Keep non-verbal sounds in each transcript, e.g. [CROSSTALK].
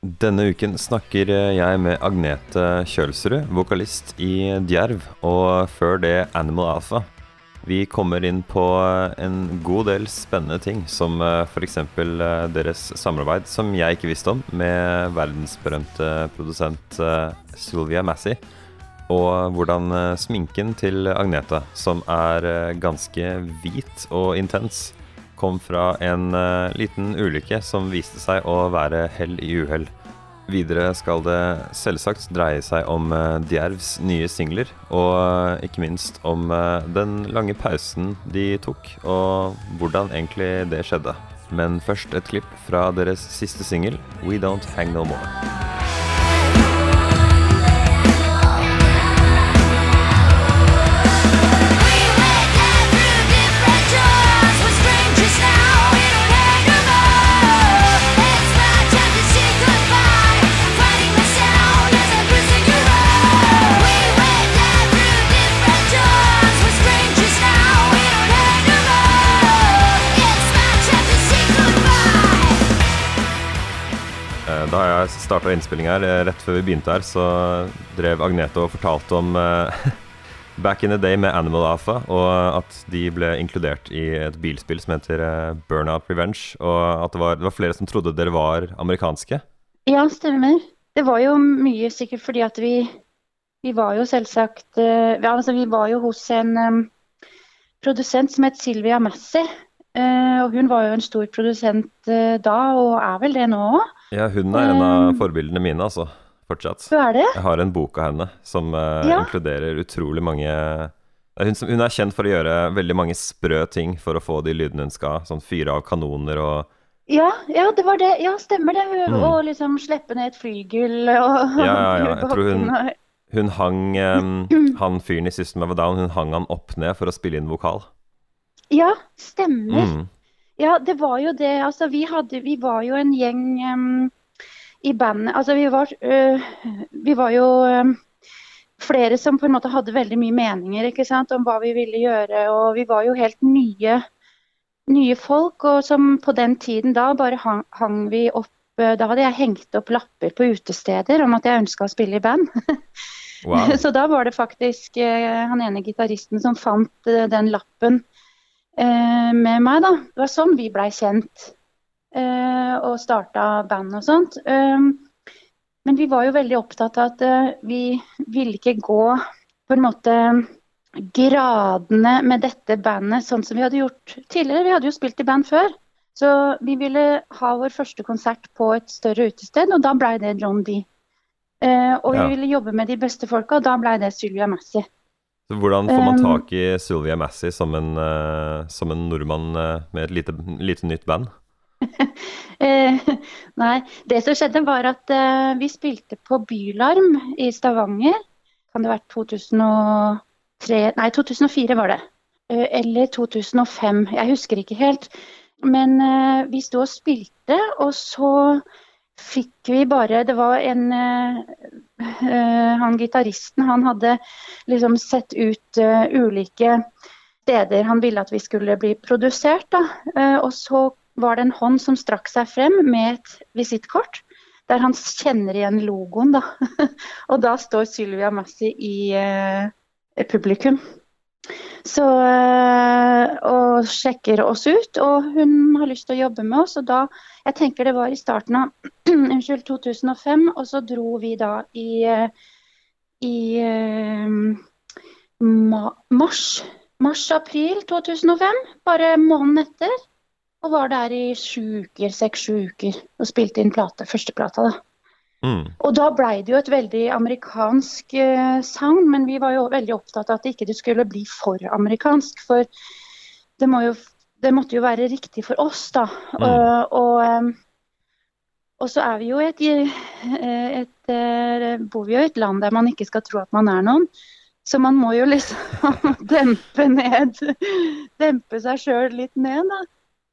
Denne uken snakker jeg med Agnete Kjølsrud, vokalist i Djerv, og før det Animal Alpha. Vi kommer inn på en god del spennende ting, som f.eks. deres samarbeid, som jeg ikke visste om, med verdensberømte produsent Sylvia Massey. Og hvordan sminken til Agnete, som er ganske hvit og intens, kom fra en uh, liten ulykke som viste seg å være hell i uhell. Videre skal det selvsagt dreie seg om uh, Djervs nye singler, og uh, ikke minst om den lange pausen de tok, og hvordan egentlig det skjedde. Men først et klipp fra deres siste singel, We Don't Hang No More. Da jeg starta innspilling her, eh, rett før vi begynte her, så drev Agnete og fortalte om uh, [LAUGHS] Back in the Day med Animal Alpha, og at de ble inkludert i et bilspill som heter uh, Burnout Revenge, og at det var, det var, flere som trodde dere var amerikanske? Ja, stemmer. Det var jo mye sikkert fordi at vi, vi var jo selvsagt ja, altså Vi var jo hos en um, produsent som het Sylvia Massey. Og hun var jo en stor produsent da, og er vel det nå òg. Ja, hun er en av forbildene mine, altså. Fortsatt. Hva er det? Jeg har en bok av henne som ja. inkluderer utrolig mange hun, som, hun, er kjent for å gjøre veldig mange sprø ting for å få de lydene hun skal. Sånn fyre av kanoner og ja, ja, det var det. Ja, stemmer det. Mm. Og liksom slippe ned et flygel og Ja, ja, ja. [LAUGHS] Jeg tror hun, hun hang um, [CLEARS THROAT] Han fyren i System of a Down, hun hang han opp ned for å spille inn vokal. Ja, stemmer. Mm. Ja, det var jo det. Altså, vi, hadde, vi var jo en gjeng um, i bandet. Altså, vi var, uh, vi var jo um, flere som på en måte hadde veldig mye meninger ikke sant, om hva vi ville gjøre. Og vi var jo helt nye, nye folk. Og som på den tiden da bare hang, hang vi opp uh, Da hadde jeg hengt opp lapper på utesteder om at jeg ønska å spille i band. Wow. [LAUGHS] Så da var det faktisk uh, han ene gitaristen som fant den lappen eh, med meg, da. Det var sånn vi blei kjent eh, og starta band og sånt. Um, men vi var jo veldig opptatt av at uh, vi ville ikke gå på en måte gradene med dette bandet sånn som vi hadde gjort tidligere. Vi hadde jo spilt i band før. Så vi ville ha vår første konsert på et større utested, og da blei det John D. Uh, og vi ja. ville jobbe med de beste folka, og da blei det Sylvia Massey. Så hvordan får man tak i Sylvia Massey som en, uh, som en nordmann uh, med et lite, lite nytt band? uh, [LAUGHS] nei, det som skjedde var at vi spilte på Bylarm i Stavanger. Kan det ha vært 2003 Nei, 2004 var det. eller 2005. Jeg husker ikke helt. Men vi sto og spilte, og så fikk vi bare Det var en Han gitaristen, han hadde liksom sett ut uh, ulike steder han ville at vi skulle bli produsert. Da. Uh, og så var det en hånd som strakk seg frem med et visittkort. Der han kjenner igjen logoen, da. [LAUGHS] og da står Sylvia Massi i publikum. Så, eh, og sjekker oss ut. Og hun har lyst til å jobbe med oss. Og da, jeg tenker det var i starten av [CLEARS THROAT] unnskyld, 2005, og så dro vi da i, eh, i ma, mars. Mars-april 2005, bare måneden etter. Og var der i sju uker, seks-sju uker og spilte inn plate, første plata. da. Mm. Og da blei det jo et veldig amerikansk uh, sound, men vi var jo veldig opptatt av at det ikke skulle bli for amerikansk. For det, må jo, det måtte jo være riktig for oss, da. Mm. Uh, og, um, og, så er vi jo et, et, et uh, bor vi jo i et land der man ikke skal tro at man er noen. Så man må jo liksom [LAUGHS] dempe ned Dempe seg sjøl litt ned, da.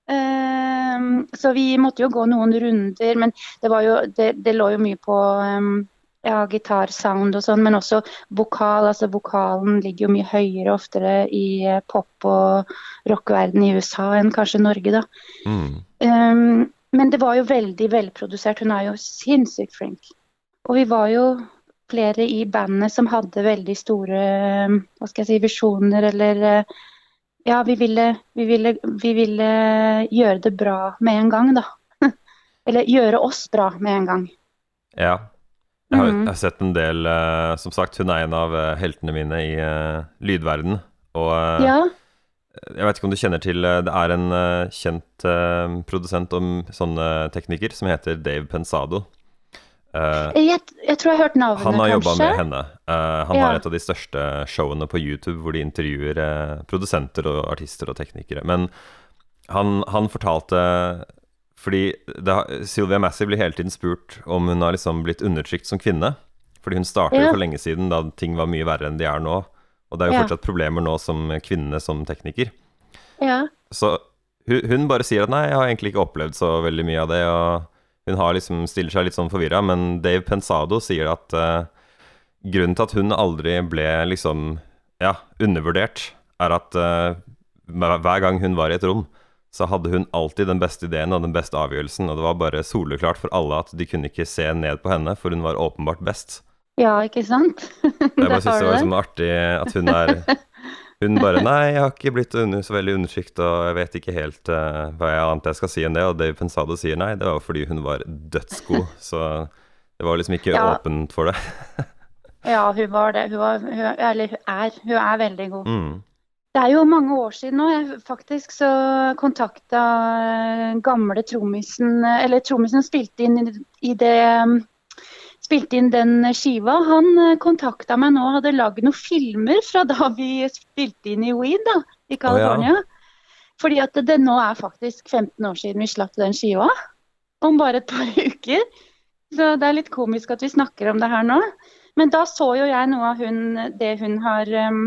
Um, så vi måtte jo gå noen runder, men det, jo, det, det lå jo mye på um, ja, gitarsound og sånn, men også vokal. altså Vokalen ligger jo mye høyere oftere i uh, pop- og rockeverden i USA enn kanskje Norge, da. Mm. Um, men det var jo veldig velprodusert. Hun er jo sinnssykt flink. Og vi var jo flere i bandet som hadde veldig store hva skal jeg si, visjoner eller Ja, vi ville, vi, ville, vi ville gjøre det bra med en gang, da. [LAUGHS] eller gjøre oss bra med en gang. Ja. Jeg har, mm. jeg har sett en del uh, Som sagt, hun er en av uh, heltene mine i uh, lydverden. Og ja. jeg vet ikke om du kjenner til Det er en kjent produsent om sånne teknikker som heter Dave Pensado. Jeg, jeg, tror jeg har hørt navnet, kanskje. Han har jobba med henne. han ja. har et av de største showene på YouTube hvor de intervjuer produsenter og artister og teknikere. Men han, han fortalte fordi det, Sylvia Massey blir hele tiden spurt om hun har liksom blitt undertrykt som kvinne. Fordi hun startet ja. for lenge siden, da ting var mye verre enn de er nå. Og det er jo ja. fortsatt problemer nå som kvinne som tekniker. Ja. Så hun, hun, bare sier at nei, jeg har egentlig ikke opplevd så veldig mye av det. Og hun har liksom, stiller seg litt sånn forvirra. Men Dave Pensado sier at uh, grunnen til at hun aldri ble liksom ja, undervurdert, er at uh, hver gang hun var i et rom, så hadde hun alltid den beste ideen og den beste avgjørelsen. Og det var bare soleklart for alle at de kunne ikke se ned på henne, for hun var åpenbart best. Ja, ikke sant? [LAUGHS] jeg bare syns det var liksom artig at hun er [LAUGHS] Hun bare Nei, jeg har ikke blitt så veldig undertrykt, og jeg vet ikke helt uh, hva jeg annet jeg skal si enn det. Og Dave Pensado sier nei, det var fordi hun var dødsgod. [LAUGHS] Så det var liksom ikke ja. åpent for det. [LAUGHS] ja, hun var det. Hun, var, hun, eller hun er. Hun er veldig god. Mm. Det er jo mange år siden nå. Jeg faktisk så kontakta eh, gamle trommisen Eller trommisen spilte inn i det spilte inn den skiva. Han eh, kontakta meg nå og hadde lagd noen filmer fra da vi spilte inn i Weed da, i California. Oh, ja. Fordi at det nå er faktisk 15 år siden vi slapp den skiva. Om bare et par [LAUGHS] uker. Så det er litt komisk at vi snakker om det her nå. Men da så jo jeg noe av hun, det hun har um,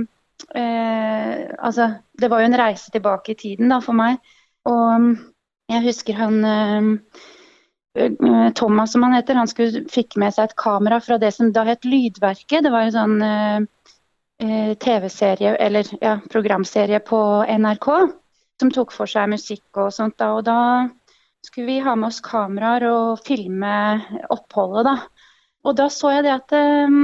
eh, Altså, det var jo en reise tilbake i tiden da, for meg. Og mm, jeg husker han eh, Thomas, som han heter, han skulle, fikk med seg et kamera fra det som da het Lydverket. Det var en sånn eh, eh TV-serie, eller ja, programserie på NRK som tok for seg musikk og sånt. da, Og da skulle vi ha med oss kameraer og filme oppholdet, da. Og da så jeg det at eh,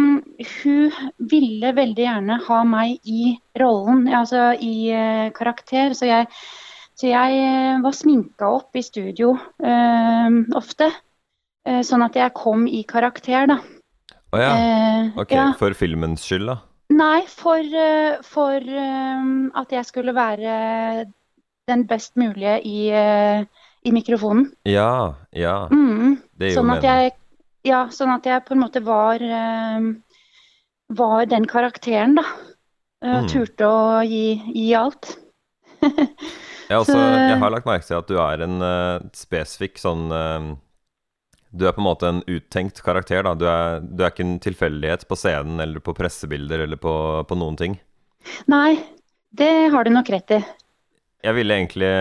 hun ville veldig gjerne ha meg i rollen, altså i eh, karakter. Så jeg, så jeg uh, var sminka opp i studio uh, ofte. sånn at jeg kom i karakter, da. Å oh, ja. Ok. Ja. For filmens skyld, da? Nei, for, for at jeg skulle være den best mulige i, i mikrofonen. Ja, ja. Mm, det sånn at jeg ja, sånn at jeg på en måte var, eh, var den karakteren, da. Uh, mm. Turte å gi, gi alt. [LAUGHS] ja, altså, jeg har lagt merke til at du er en uh, spesifikk sånn uh, Du er på en måte en uttenkt karakter, da. Du er, du er ikke en tilfeldighet på scenen eller på pressebilder eller på, på noen ting. Nei, det har du nok rett i. Jeg ville egentlig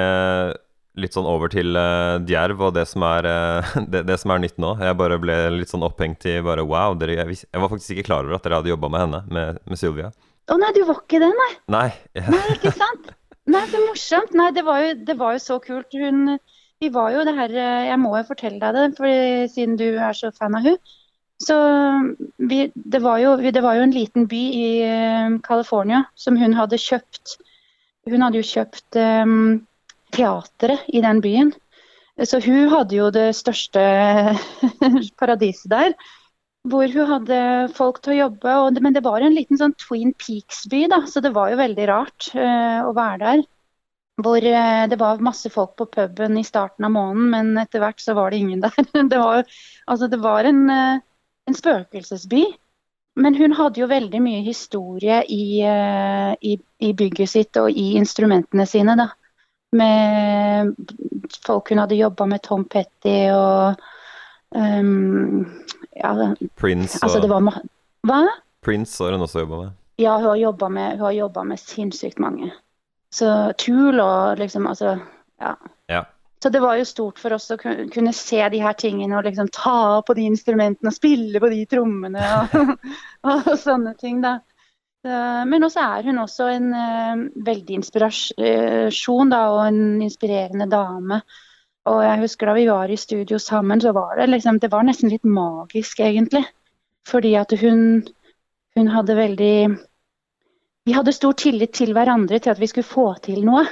litt sånn over til uh, Djerv og det som, er, uh, [LAUGHS] det, det, som er nytt nå. Jeg bare ble litt sånn opphengt i bare wow. Dere, jeg, jeg, var faktisk ikke klar over at dere hadde jobba med henne, med, med Sylvia. Å nei, du var ikke det, nei? Nei, nei ikke sant? [LAUGHS] Nei, så morsomt. Nei, det var jo, det var jo så kult. Hun Vi var jo det her eh, Jeg må jo fortelle deg det, for siden du er så fan av hun. Så vi, det, var jo, det var jo en liten by i California som hun hadde kjøpt. Hun hadde jo kjøpt um, teatret i den byen. Så hun hadde jo det største [LAUGHS] paradiset der. Hvor hun hadde folk til å jobbe. Og, men det var en liten sånn Twin Peaks-by, da, så det var jo veldig rart uh, å være der. Hvor uh, det var masse folk på puben i starten av måneden, men etter hvert så var det ingen [LAUGHS] der. det var, altså, det var en, uh, en spøkelsesby. Men hun hadde jo veldig mye historie i, i, i bygget sitt og i instrumentene sine, da med folk hun hadde jobba med Tom Petty og um, ja, Prince altså, og var, Hva? Prince har hun også jobba med. Ja, hun har jobba med, med, sinnssykt mange. Så Tool og liksom Altså, ja. ja. Så det var jo stort for oss å kunne se de her tingene og liksom ta på de instrumentene og spille på de trommene og, [LAUGHS] og sånne ting, da. Men også er hun også en uh, veldig inspirasjon da, og en inspirerende dame. Og jeg husker da vi var i studio sammen, så var det liksom Det var nesten litt magisk, egentlig. Fordi at hun, hun hadde veldig Vi hadde stor tillit til hverandre til at vi skulle få til noe.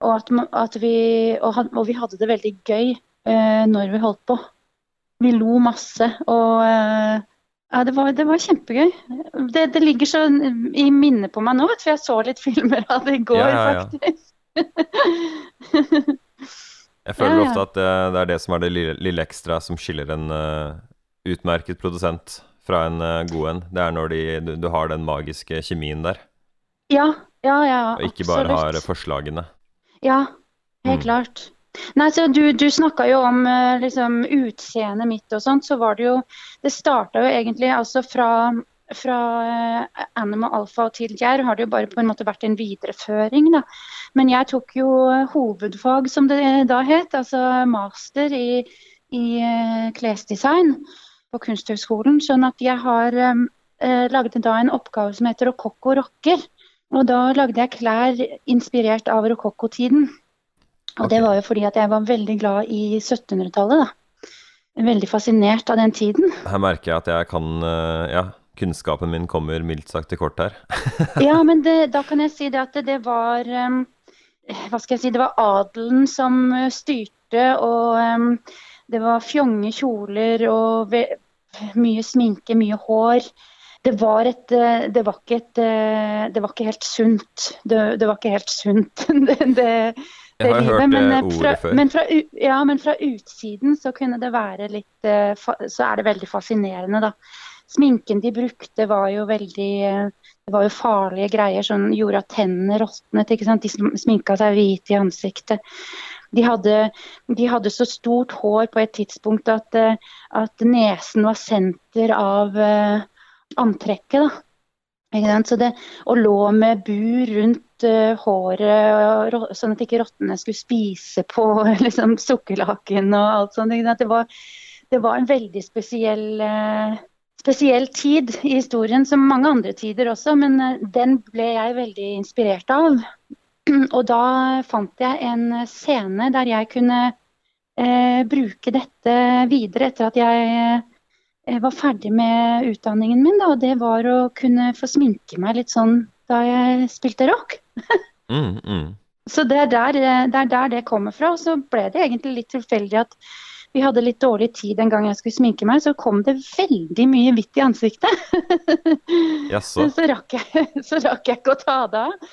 Og, at, at vi, og, og, vi hadde det veldig gøy eh, når vi holdt på. Vi lo masse. Og eh, ja, det var, det var kjempegøy. Det, det, ligger så i minnet på meg nå, for jeg så litt [LAUGHS] filmer av det i går, ja, ja, faktisk. [LAUGHS] jeg føler ofte at det, det, er det som er det lille, lille ekstra som skiller en uh, utmerket produsent fra en uh, god en. Det er når de, du, du, har den magiske kjemien der. Ja, ja, ja, absolutt. Og ikke bare har forslagene. Ja, helt mm. klart. Nei, så Du, du snakka jo om eh, liksom, utseendet mitt og sånt. Så var det jo Det starta jo egentlig altså fra, fra uh, Animal Alpha til Jerv har det jo bare på en måte vært en videreføring. da. Men jeg tok jo hovedfag, som det da het, altså master i, i uh, klesdesign på Kunsthøgskolen. Sånn at jeg har um, uh, da en oppgave som heter Rokokko rocker. Og da lagde jeg klær inspirert av rokokkotiden. Og okay. det var jo fordi at jeg var veldig glad i 1700-tallet, da. Veldig fascinert av den tiden. Her merker jeg at jeg kan eh, Ja, kunnskapen min kommer mildt sagt til kort her. [LAUGHS] ja, men det, da kan jeg si det at det, det var um, Hva skal jeg si Det var adelen som styrte, og um, det var fjonge kjoler og mye sminke, mye hår det var, et, eh, det var, et, eh, det var ikke helt sunt. Det, det var ikke helt sunt, [LAUGHS] det, livet. men, eh, før. Men fra, ja, men fra utsiden så kunne det være litt Så er det veldig fascinerende, da. Sminken de brukte var jo veldig Det var jo farlige greier som gjorde at tennene råtnet. ikke sant? De sminka seg hvite i ansiktet. De hadde, de hadde, så stort hår på et tidspunkt at, at nesen var senter av antrekket. da. Det, og lå med bur rundt uh, håret, og, sånn at ikke rottene skulle spise på [LAUGHS] liksom, sukkerlaken og alt sånt. Det var, det var, en veldig spesiell, uh, spesiell tid i historien, som mange andre tider også. Men uh, den ble jeg veldig inspirert av. [CLEARS THROAT] Og da fant jeg en scene der jeg kunne bruke dette videre etter at jeg eh, var ferdig med utdanningen min, da, og det var å kunne få sminke meg litt sånn da jeg spilte rock. [LAUGHS] mm, mm. Så det er, der, det er, der, det kommer fra. Og så ble det egentlig litt tilfeldig at vi hadde litt dårlig tid den gang jeg skulle sminke meg, så kom det veldig mye hvitt i ansiktet. [LAUGHS] så. så, rakk jeg, [LAUGHS] så rakk jeg ikke å ta det av.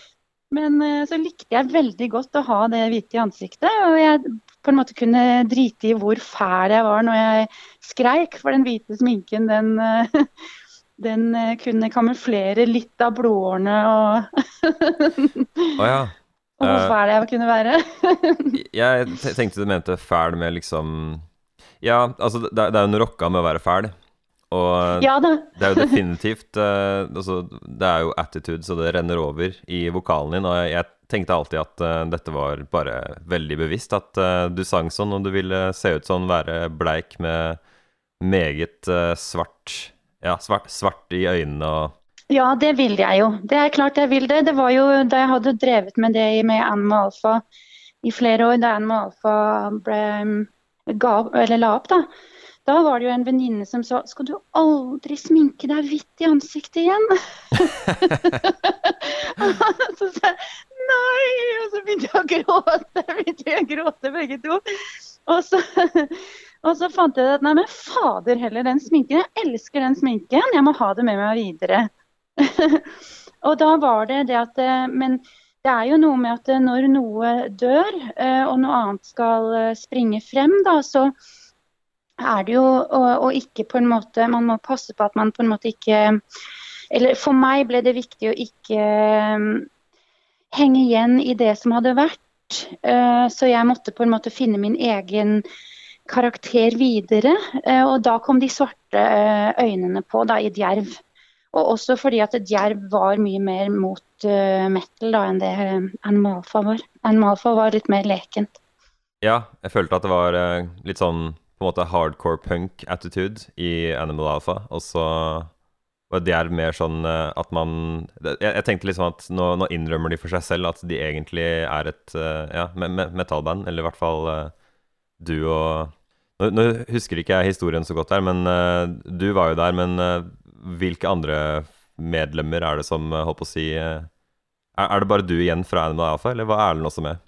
Men eh, så likte jeg veldig godt å ha det hvite i ansiktet. Og jeg på en måte kunne drite i hvor fæl jeg var når jeg skreik. For den hvite sminken, den, eh, [LAUGHS] den eh, kunne kamuflere litt av blodårene og oh, ja. Og hvor fæl jeg kunne være. jeg tenkte du mente fæl med liksom Ja, altså det, det er jo en rocka med å være fæl. Og ja, det. det er jo definitivt uh, altså, Det er jo attitude, så det renner over i vokalen din. Og jeg, jeg tenkte alltid at uh, dette var bare veldig bevisst. At uh, du sang sånn, og du ville se ut sånn, være bleik med meget svart Ja, svart, svart i øynene og Ja, det vil jeg jo. Det er klart jeg vil det. Det var jo da jeg hadde drevet med det med Animal Alpha i flere år, da Animal Alpha ble, ga, la opp, da da var det jo en venninne som sa skal du aldri sminke deg hvitt i ansiktet igjen? [LAUGHS] så sa jeg nei, og så begynte jeg å gråte. begynte jeg å gråte begge to. Og så, [LAUGHS] og så fant jeg at nei, men fader heller, den sminken. Jeg elsker den sminken, jeg må ha det med meg videre. [LAUGHS] og da var det det at Men det er jo noe med at når noe dør, eh, og noe annet skal eh, springe frem, da, så er det jo å ikke på en måte Man må passe på at man på en måte ikke Eller for meg ble det viktig å ikke henge igjen i det som hadde vært. Så jeg måtte på en måte finne min egen karakter videre. Og da kom de svarte øynene på da, i Djerv. Og også fordi at Djerv var mye mer mot metal da, enn det Animalfa var. Animalfa var litt mer lekent. Ja, jeg følte at det var litt sånn på en måte hardcore punk-attitude i Animal Alpha. Og så var er mer sånn uh, at man Jeg, jeg tenkte liksom at nå, nå, innrømmer de for seg selv at de egentlig er et uh, ja, metallband, eller i hvert fall uh, du og nå, nå, husker ikke jeg historien så godt her, men uh, du var jo der. Men uh, hvilke andre medlemmer er det som uh, holdt på å si er, er, det bare du igjen fra NMA Alfa, eller var Erlend også med?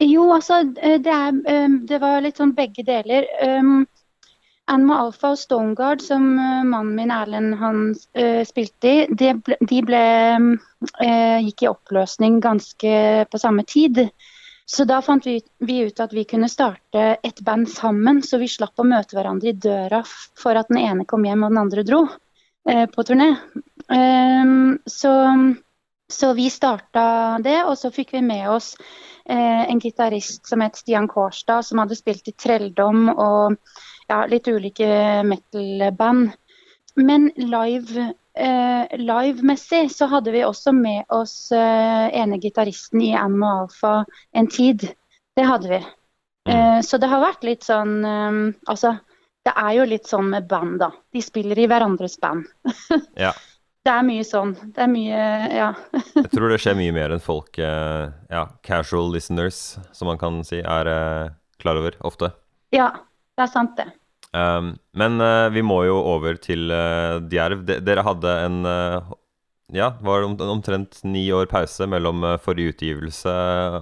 Jo, altså det, er, det var litt sånn begge deler. Um, Alfa og Stoneguard, som mannen min Erlend han spilte i, de ble, de ble gikk i oppløsning ganske på samme tid. Så da fant vi, vi, ut at vi kunne starte et band sammen, så vi slapp å møte hverandre i døra for at den ene kom hjem og den andre dro eh, på turné. Um, så, så, vi starta det, og så fikk vi med oss eh, en gitarist som het Stian Kårstad, som hadde spilt i Trelldom og ja, litt ulike metal-band. Men live eh, livemessig så hadde vi også med oss uh, ene gitaristen i Animal Alfa en tid. Det hadde vi. Mm. Eh, så det har vært litt sånn um, Altså, det er jo litt sånn med band, da. De spiller i hverandres band. [LAUGHS] ja. Det er mye sånn. Det er mye Ja. [LAUGHS] Jeg tror det skjer mye mer enn folk eh, ja, casual listeners, som man kan si, er eh, klar over ofte. Ja, det er sant, det. Um, men uh, vi må jo over til uh, Djerv. De, dere hadde en uh, Ja, var det om, omtrent ni år pause mellom forrige utgivelse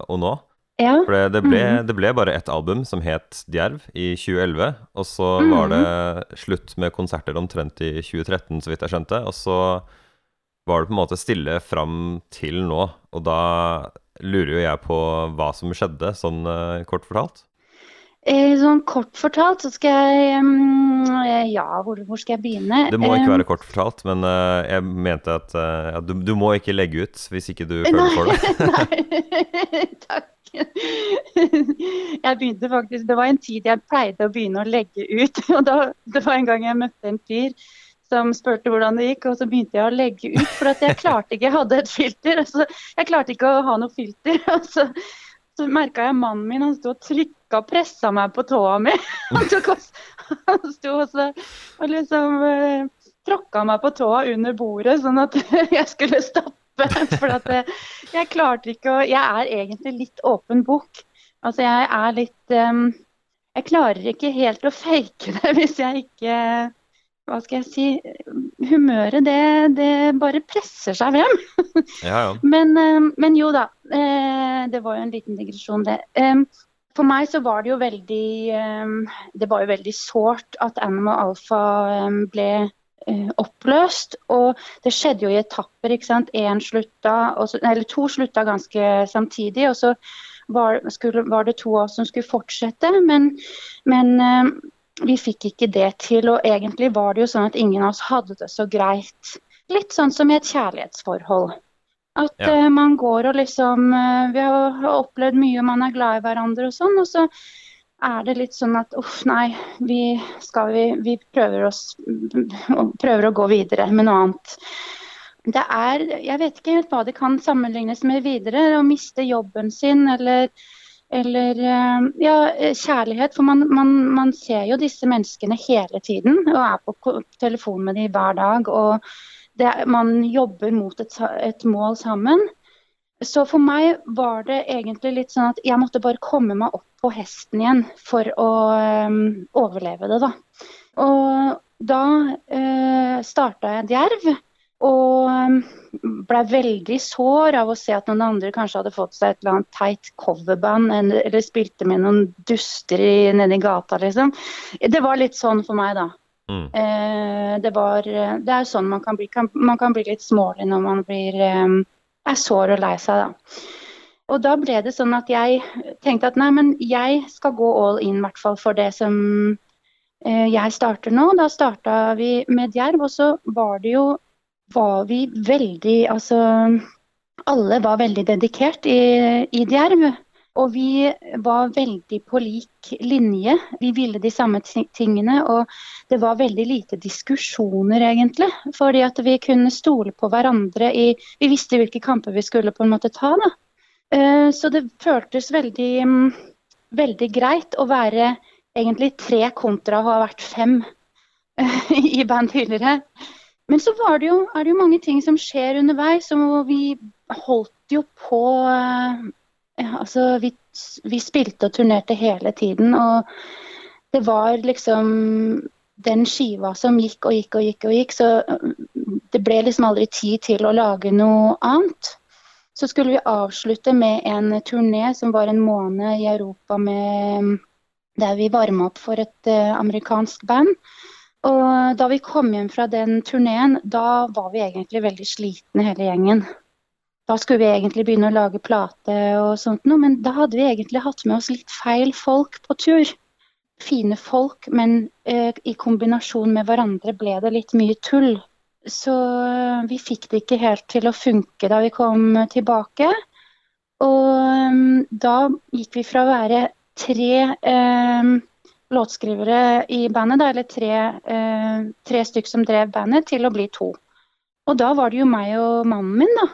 og nå? Ja. For det, det, ble, mm. det, ble, bare ett album som het Djerv i 2011. Og så mm. var det slutt med konserter omtrent i 2013, så vidt jeg skjønte. Og så var det på en måte stille fram til nå. Og da lurer jo jeg på hva som skjedde, sånn kort fortalt. Eh, sånn kort fortalt så skal jeg um, Ja, hvor, hvor, skal jeg begynne? Det må ikke være kort fortalt, men jeg mente at ja, du, du, må ikke legge ut hvis ikke du føler for det. [LAUGHS] Nei, [LAUGHS] takk. [LAUGHS] Jeg begynte faktisk Det var en tid jeg pleide å begynne å legge ut. [LAUGHS] og da, Det var en gang jeg møtte en fyr som spurte hvordan det gikk, og så begynte jeg å legge ut. For at jeg klarte ikke, jeg hadde et filter. Altså, jeg klarte ikke å ha noe filter. [LAUGHS] og så merka jeg mannen min han sto og trykka og pressa meg på tåa mi. Han, tok også, han sto også og liksom eh, tråkka meg på tåa under bordet, sånn at jeg skulle stoppe. [LAUGHS] For at jeg, jeg klarte ikke å Jeg er egentlig litt åpen bok. Altså jeg er litt um, Jeg klarer ikke helt å fake det [LAUGHS] hvis jeg ikke hva skal jeg si, humøret det, det bare presser seg frem. [LAUGHS] Ja, ja. Men, um, men, jo da, eh, det var jo en liten digresjon det. For meg så var det jo veldig Det var jo veldig sårt at Animal Alpha ble eh, oppløst. Og det skjedde jo i etapper. ikke sant? En slutta, så, eller To slutta ganske samtidig. og så var, skulle, var det to av oss som skulle fortsette. Men, men vi fikk ikke det til. Og egentlig var det jo sånn at ingen av oss hadde det så greit. Litt sånn som i et kjærlighetsforhold. At ja. uh, man går og liksom uh, Vi har opplevd mye, man er glad i hverandre og sånn. Og så er det litt sånn at uff, nei, vi, vi, vi prøver, oss, prøver å gå videre med noe annet. Det er Jeg vet ikke helt hva det kan sammenlignes med videre. Å miste jobben sin eller eller eh, ja, kjærlighet. For man, man, man, ser jo disse menneskene hele tiden og er på telefon med dem hver dag. Og det, man jobber mot et, et, mål sammen. Så for meg var det egentlig litt sånn at jeg måtte bare komme meg opp på hesten igjen for å um, overleve det, da. Og da uh, starta jeg Djerv. Og blei ble veldig sår av å se at noen andre kanskje hadde fått seg et eller annet teit coverband eller spilte med noen duster nede i gata, liksom. Det var litt sånn for meg, da. Mm. Eh, det, var, det er sånn man kan bli. Kan, man kan bli litt smålig når man blir, eh, er sår og lei seg, da. Og da ble det sånn at jeg tenkte at nei, men jeg skal gå all in, i hvert fall for det som eh, jeg starter nå. Da starta vi med Djerv, og så var det jo var vi veldig Altså alle var veldig dedikert i, i Djerv. Og vi var veldig på lik linje. Vi ville de samme tingene. Og det var veldig lite diskusjoner, egentlig. Fordi at vi kunne stole på hverandre i Vi visste hvilke kamper vi skulle på en måte ta, da. Eh, så det føltes veldig, veldig greit å være egentlig tre kontra å ha vært fem i band tidligere. Men så det jo, er det jo mange ting som skjer underveis, og vi holdt jo på eh, Altså, vi vi spilte og turnerte hele tiden. Og det var liksom den skiva som gikk og gikk og gikk og gikk, så det ble liksom aldri tid til å lage noe annet. Så skulle vi avslutte med en turné som var en måned i Europa med, der vi varma opp for et uh, amerikansk band. Og da vi kom hjem fra den turneen, da var vi egentlig veldig slitne hele gjengen. Da skulle vi egentlig begynne å lage plate og sånt noe, men da hadde vi egentlig hatt med oss litt feil folk på tur. Fine folk, men eh, i kombinasjon med hverandre ble det litt mye tull. Så eh, vi fikk det ikke helt til å funke da vi kom tilbake. Og um, da gikk vi fra å være tre eh, låtskrivere i bandet, da, eller tre, eh, tre stykk som drev bandet, til å bli to. Og da var det jo meg og mannen min, da.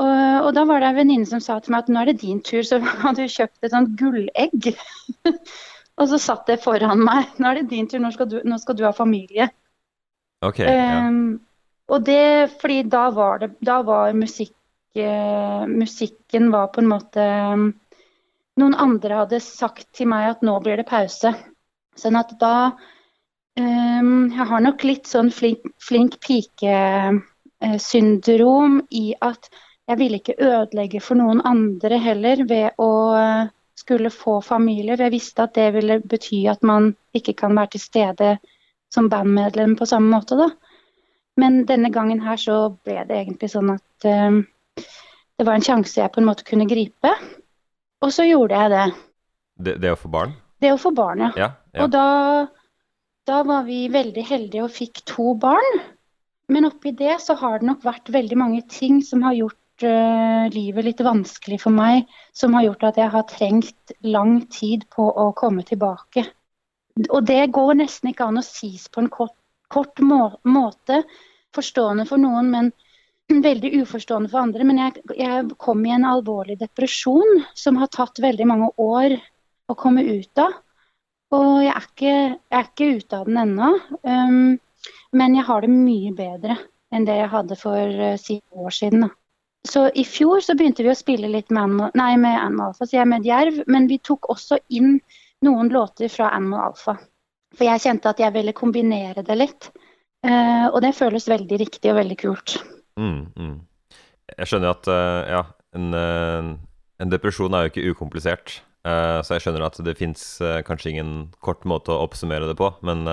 Og, og, da var det en venninne som sa til meg at nå er det din tur, så [LAUGHS] hadde hun kjøpt et sånt gullegg. [LAUGHS] og så satt det foran meg. Nå er det din tur, nå skal du, nå skal du ha familie. Ok, ja. Um, og det fordi da var det Da var musikk uh, Musikken var på en måte um, Noen andre hadde sagt til meg at nå blir det pause. Sånn at da um, Jeg har nok litt sånn flink, flink pike-syndrom uh, i at jeg ville ikke ødelegge for noen andre heller ved å eh, skulle få familie. Jeg visste at det ville bety at man ikke kan være til stede som bandmedlem på samme måte. da. Men denne gangen her så ble det egentlig sånn at um, det var en sjanse jeg på en måte kunne gripe. Og så gjorde jeg det. Det, det å få barn? Det å få barn, ja. Ja, ja. Og da, da var vi veldig heldige og fikk to barn. Men oppi det så har det nok vært veldig mange ting som har gjort livet litt vanskelig for meg, som har gjort at jeg har trengt lang tid på å komme tilbake. Og det går nesten ikke an å sies på en kort, kort må måte. Forstående for noen, men [CLEARS THROAT] veldig uforstående for andre. Men jeg, jeg, kom i en alvorlig depresjon som har tatt veldig mange år å komme ut av. Og jeg er ikke, jeg er ikke ute av den ennå. Um, men jeg har det mye bedre enn det jeg hadde for uh, si år siden. Da. Så i fjor så begynte vi å spille litt med Animal, nei, med Animal Alpha, så jeg med Djerv, men vi tok også inn noen låter fra Animal Alpha. For jeg kjente at jeg ville kombinere det litt. Uh, og det føles veldig riktig og veldig kult. Mm, mm. Jeg skjønner at uh, ja, en, uh, en, depresjon er jo ikke ukomplisert. så jeg skjønner at det fins kanskje ingen kort måte å oppsummere det på. Men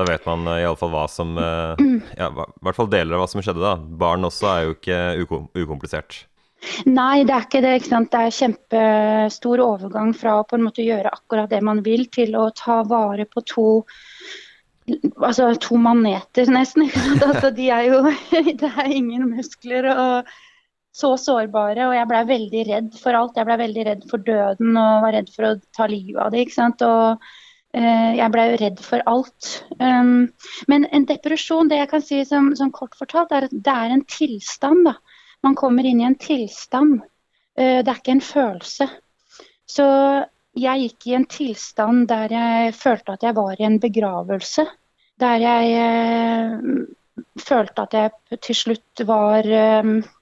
da vet man uh, iallfall hva som uh, Ja, i hvert fall deler av hva som skjedde, da. Barn også er jo ikke ukom ukomplisert. Nei, det er ikke det. ikke sant? Det er kjempestor overgang fra å på en måte gjøre akkurat det man vil, til å ta vare på to altså to maneter, nesten. ikke sant? Altså, de er jo [LAUGHS] Det er ingen muskler og så sårbare. Og jeg blei veldig redd for alt. Jeg blei veldig redd for døden og var redd for å ta livet av det. ikke sant? Og Eh, jeg ble jo redd for alt. Um, men en depresjon, det jeg kan si som, som, kort fortalt, er at det er en tilstand. da. Man kommer inn i en tilstand. Eh, det er ikke en følelse. Så jeg gikk i en tilstand der jeg følte at jeg var i en begravelse. Der jeg eh, følte at jeg til slutt var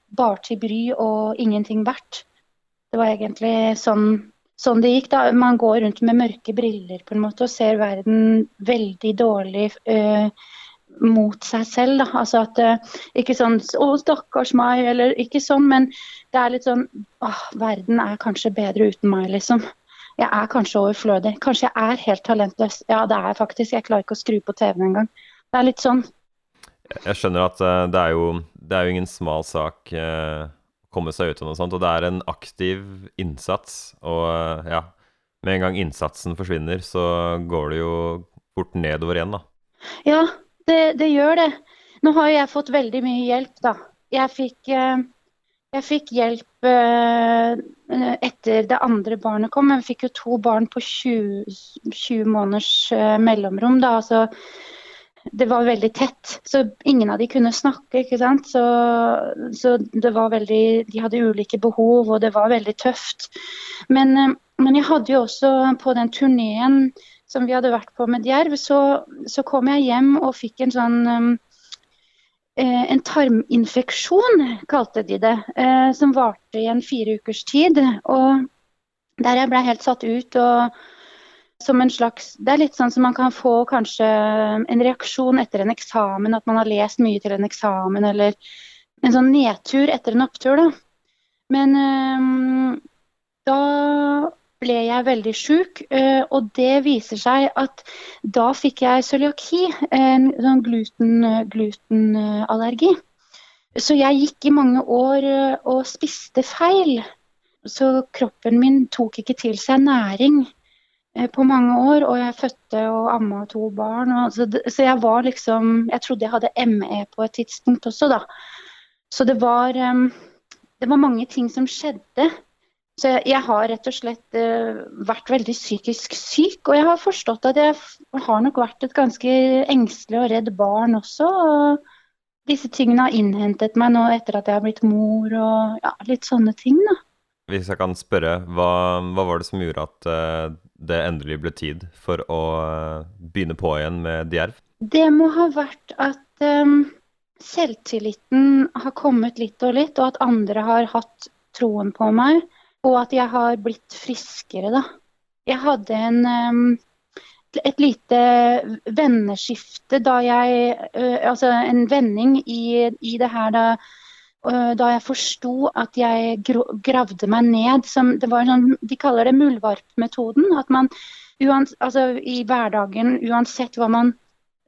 bare til bry og ingenting verdt. Det var egentlig sånn sånn det gikk. da. Man går rundt med mørke briller på en måte og ser verden veldig dårlig uh, mot seg selv. Da. Altså at uh, Ikke sånn 'Å, stakkars meg', eller ikke sånn, men det er litt sånn åh, Verden er kanskje bedre uten meg, liksom. Jeg er kanskje overflødig. Kanskje jeg er helt talentløs. Ja, det er jeg faktisk. Jeg klarer ikke å skru på TV-en engang. Det er litt sånn. Jeg skjønner at uh, det, er jo, det er jo ingen smal sak. Uh komme seg ut av noe sånt. Og det er en aktiv innsats. Og eh, ja, med en gang innsatsen forsvinner, så går det jo fort nedover igjen, da. Ja, det, det gjør det. Nå har jeg fått veldig mye hjelp, da. Jeg fikk, eh, jeg fikk hjelp eh, etter det andre barnet kom. Jeg fikk jo to barn på 20, 20 måneders mellomrom. da, altså det var veldig tett. Så ingen av de kunne snakke. ikke sant? Så, så, det var veldig De hadde ulike behov, og det var veldig tøft. Men, eh, men jeg hadde jo også på den turneen som vi hadde vært på med Djerv, så, så kom jeg hjem og fikk en sånn um, en tarminfeksjon, kalte de det, som varte i en fire ukers tid. Og Der jeg ble helt satt ut og som en slags Det er litt sånn som man kan få kanskje en reaksjon etter en eksamen, at man har lest mye til en eksamen, eller en sånn nedtur etter en opptur, da. Men øh, da ble jeg veldig sjuk, øh, og det viser seg at da fikk jeg cøliaki, en sånn gluten, glutenallergi. Så jeg gikk i mange år øh, og spiste feil. Så kroppen min tok ikke til seg næring på mange år, og jeg fødte og amma to barn. Og, så, så, jeg var liksom Jeg trodde jeg hadde ME på et tidspunkt også, da. Så det var, um, det var mange ting som skjedde. Så jeg, jeg har rett og slett uh, vært veldig psykisk syk. Og jeg har forstått at jeg har nok vært et ganske engstelig og redd barn også. og disse tingene har innhentet meg nå etter at jeg har blitt mor og ja, litt sånne ting, da. Hvis jeg kan spørre, hva, hva var det som gjorde at uh, det endelig ble tid for å eh, begynne på igjen med Djerv? Det må ha vært at um, selvtilliten har kommet litt og litt, og at andre har hatt troen på meg. Og at jeg har blitt friskere, da. Jeg hadde en, um, et lite venneskifte da jeg uh, Altså en vending i, i det her da da jeg forsto at jeg gravde meg ned som sånn, De kaller det muldvarpmetoden. At man uans, altså, i hverdagen, uansett hva man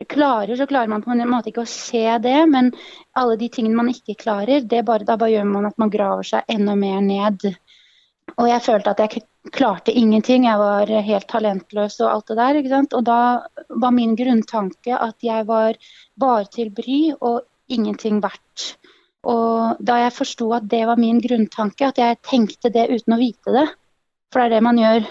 klarer, så klarer man på en måte ikke å se det. Men alle de tingene man ikke klarer, bare, da bare gjør man at man graver seg enda mer ned. Og jeg følte at jeg klarte ingenting. Jeg var helt talentløs og alt det der. ikke sant? Og da var min grunntanke at jeg var bare til bry og ingenting verdt. Og da jeg forsto at det var min grunntanke, at jeg tenkte det uten å vite det, for det er det man gjør,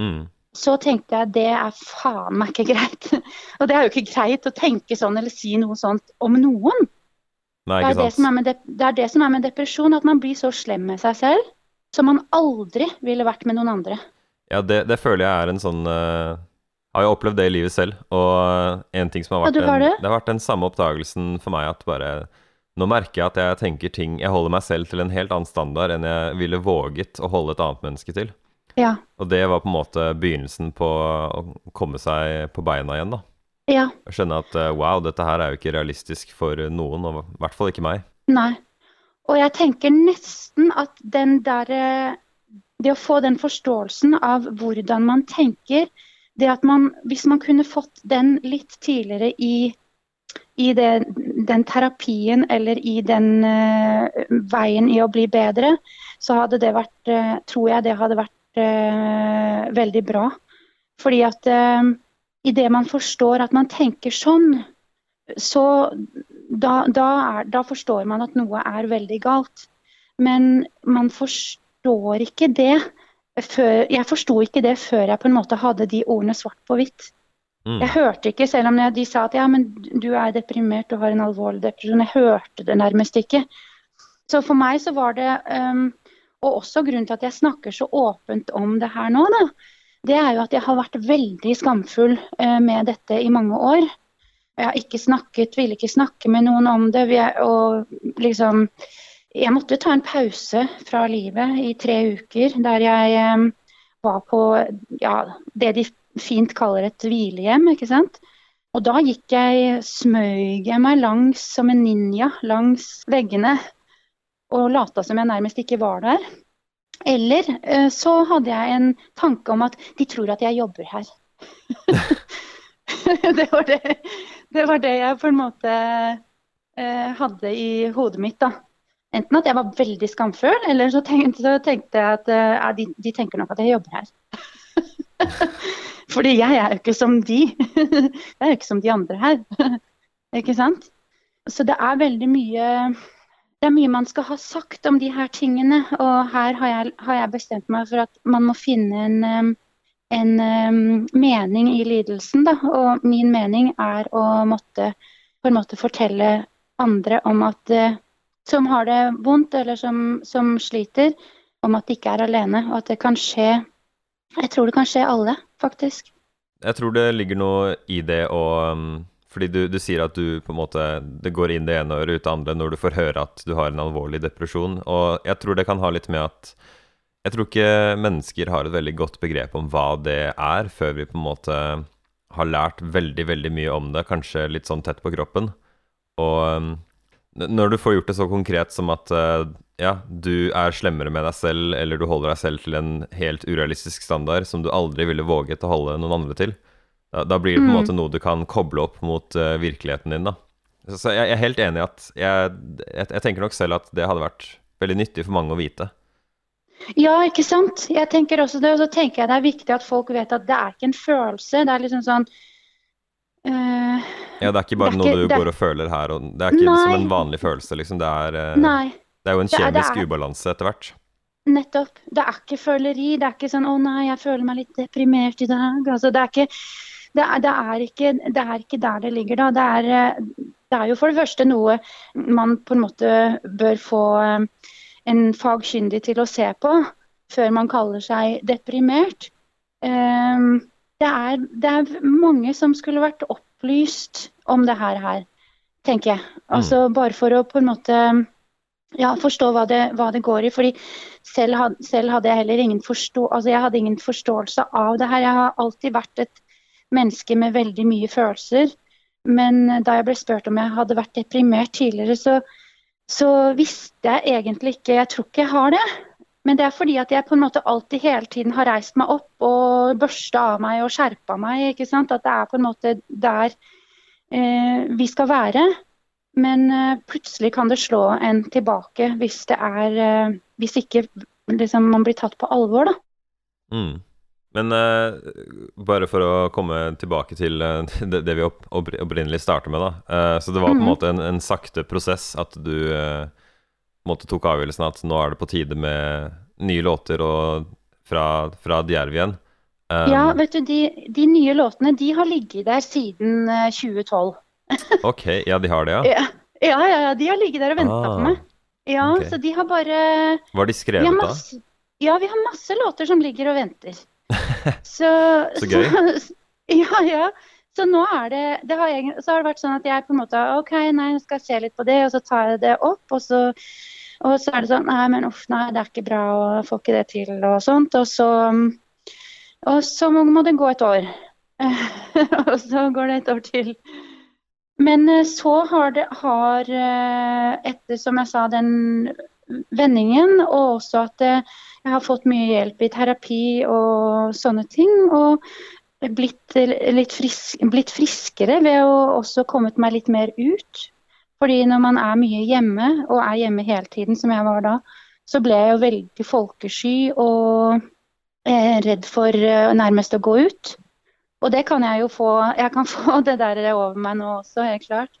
mm. så tenkte jeg det er faen meg ikke greit. [LAUGHS] og det er jo ikke greit å tenke sånn eller si noe sånt om noen. Nei, det, er det, det, er det som er med depresjon, at man blir så slem med seg selv som man aldri ville vært med noen andre. Ja, det, det føler jeg er en sånn uh, Har jo opplevd det i livet selv. Og en ting som har vært, ja, en, det har vært den samme oppdagelsen for meg at bare nå merker jeg at jeg tenker ting Jeg holder meg selv til en helt annen standard enn jeg ville våget å holde et annet menneske til. Ja. Og det var på en måte begynnelsen på å komme seg på beina igjen, da. Ja. Skjønne at eh, wow, dette her er jo ikke realistisk for noen, og i hvert fall ikke meg. Nei. Og jeg tenker nesten at den derre Det å få den forståelsen av hvordan man tenker, det at man Hvis man kunne fått den litt tidligere i i det, den terapien eller i den uh, veien i å bli bedre, så hadde det vært, uh, tror jeg det hadde vært uh, veldig bra. Fordi at uh, idet man forstår at man tenker sånn, så da, da, er, da, forstår man at noe er veldig galt. Men man forstår ikke det før Jeg forsto ikke det før jeg på en måte hadde de ordene svart på hvitt. Mm. Jeg hørte ikke, selv om de sa at ja, men du er deprimert, og har en alvorlig depresjon. Jeg hørte det nærmest ikke. Så for meg så var det um, Og også grunnen til at jeg snakker så åpent om det her nå, da, det er jo at jeg har vært veldig skamfull uh, med dette i mange år. Jeg har ikke snakket, ville ikke snakke med noen om det. Og liksom Jeg måtte ta en pause fra livet i tre uker der jeg um, var på ja, det de fint kaller et hvilehjem. ikke sant? Og da gikk jeg, smøg jeg meg langs som en ninja langs veggene og lata som jeg nærmest ikke var der. Eller eh, så hadde jeg en tanke om at de tror at jeg jobber her. [LAUGHS] det, var det, det, var det, jeg på en måte eh, hadde i hodet mitt. da. Enten at jeg var veldig skamfull, eller så tenkte, så tenkte jeg at uh, de, de, tenker nok at jeg jobber her. [LAUGHS] Fordi jeg er jo ikke som de. [LAUGHS] jeg er jo ikke som de andre her. [LAUGHS] ikke sant? Så det er veldig mye det er mye man skal ha sagt om de her tingene. Og her har jeg, har jeg bestemt meg for at man må finne en, en mening i lidelsen. Da. Og min mening er å måtte på en måte fortelle andre om at uh, som har det vondt eller som, som sliter, om at de ikke er alene. Og at det kan skje Jeg tror det kan skje alle faktisk. Jeg tror det ligger noe i det å um, Fordi du, du, sier at du på en måte Det går inn det ene øret ut det andre når du får høre at du har en alvorlig depresjon. Og jeg tror det kan ha litt med at Jeg tror ikke mennesker har et veldig godt begrep om hva det er, før vi på en måte har lært veldig, veldig mye om det, kanskje litt sånn tett på kroppen. Og um, når du får gjort det så konkret som at uh, ja, du er slemmere med deg selv, eller du holder deg selv til en helt urealistisk standard som du aldri ville våget å holde noen andre til, da, da blir det på en mm. måte noe du kan koble opp mot uh, virkeligheten din, da. Så jeg, jeg, er helt enig i at jeg, jeg, jeg tenker nok selv at det hadde vært veldig nyttig for mange å vite. Ja, ikke sant. Jeg tenker også det, og så tenker jeg det er viktig at folk vet at det er ikke en følelse. Det er liksom sånn uh, Ja, det er ikke bare er noe ikke, du går og føler her, og det er ikke nei, som en vanlig følelse, liksom. Det er, uh, det er jo en kjemisk er, ubalanse etter hvert. Nettopp. Det er ikke føleri. Det er ikke sånn 'Å nei, jeg føler meg litt deprimert i dag'. Altså, det er ikke det er, det, er ikke, det er, ikke, der det ligger, da. Det er, eh, det er, jo for det første noe man på en måte bør få en fagkyndig til å se på før man kaller seg deprimert. Ehm, det er, det er mange som skulle vært opplyst om det her, her tenker jeg. Altså mm. Bare for å på en måte ja, forstå hva det, hva det, går i. fordi selv, selv, hadde jeg heller ingen, forstå, altså jeg hadde ingen forståelse av det her. Jeg har alltid vært et menneske med veldig mye følelser. Men da jeg ble spurt om jeg hadde vært deprimert tidligere, så, så visste jeg egentlig ikke Jeg tror ikke jeg har det. Men det er fordi at jeg på en måte alltid hele tiden har reist meg opp og børsta av meg og skjerpa meg. ikke sant? At det er på en måte der eh, vi skal være. Men eh, plutselig kan det slå en tilbake hvis det er eh, Hvis ikke liksom, man blir tatt på alvor, da. Mm. Men uh, bare for å komme tilbake til uh, det, det, vi opp, opprinnelig starta med, da. Uh, så det var på en mhm. måte en, en sakte prosess at du måte tok avgjørelsen at nå er det på tide med nye låter og fra, fra Djerv igjen. Um, ja, vet du, de, de, nye låtene de har ligget der siden 2012. [LAUGHS] ok, ja, de har det, ja? Ja, ja, ja de har ligget der og venta ah, på meg. Ja, okay. så de har bare Var de skrevet da? Ja, vi har masse låter som ligger og venter. [LAUGHS] Så, så gøy. [LAUGHS] Så, ja, ja. Så nå er det, det har jeg, så har det vært sånn at jeg på en måte OK, nei, jeg skal se litt på det, og så tar jeg det opp. Og så, og så er det sånn Nei, men uff, nei, det er ikke bra, og får ikke det til, og sånt. Og så, og så må det gå et år. og så går det et år til. Men eh, så har det har, eh, etter, som jeg sa, den vendingen, og også at eh, jeg har fått mye hjelp i terapi og sånne ting. Og blitt, litt frisk, blitt friskere ved å også kommet meg litt mer ut. Fordi når man er mye hjemme, og er hjemme hele tiden, som jeg var da, så ble jeg jo veldig folkesky og redd for nærmest å gå ut. Og det kan jeg jo få Jeg kan [LAUGHS] få det der over meg nå også, helt klart.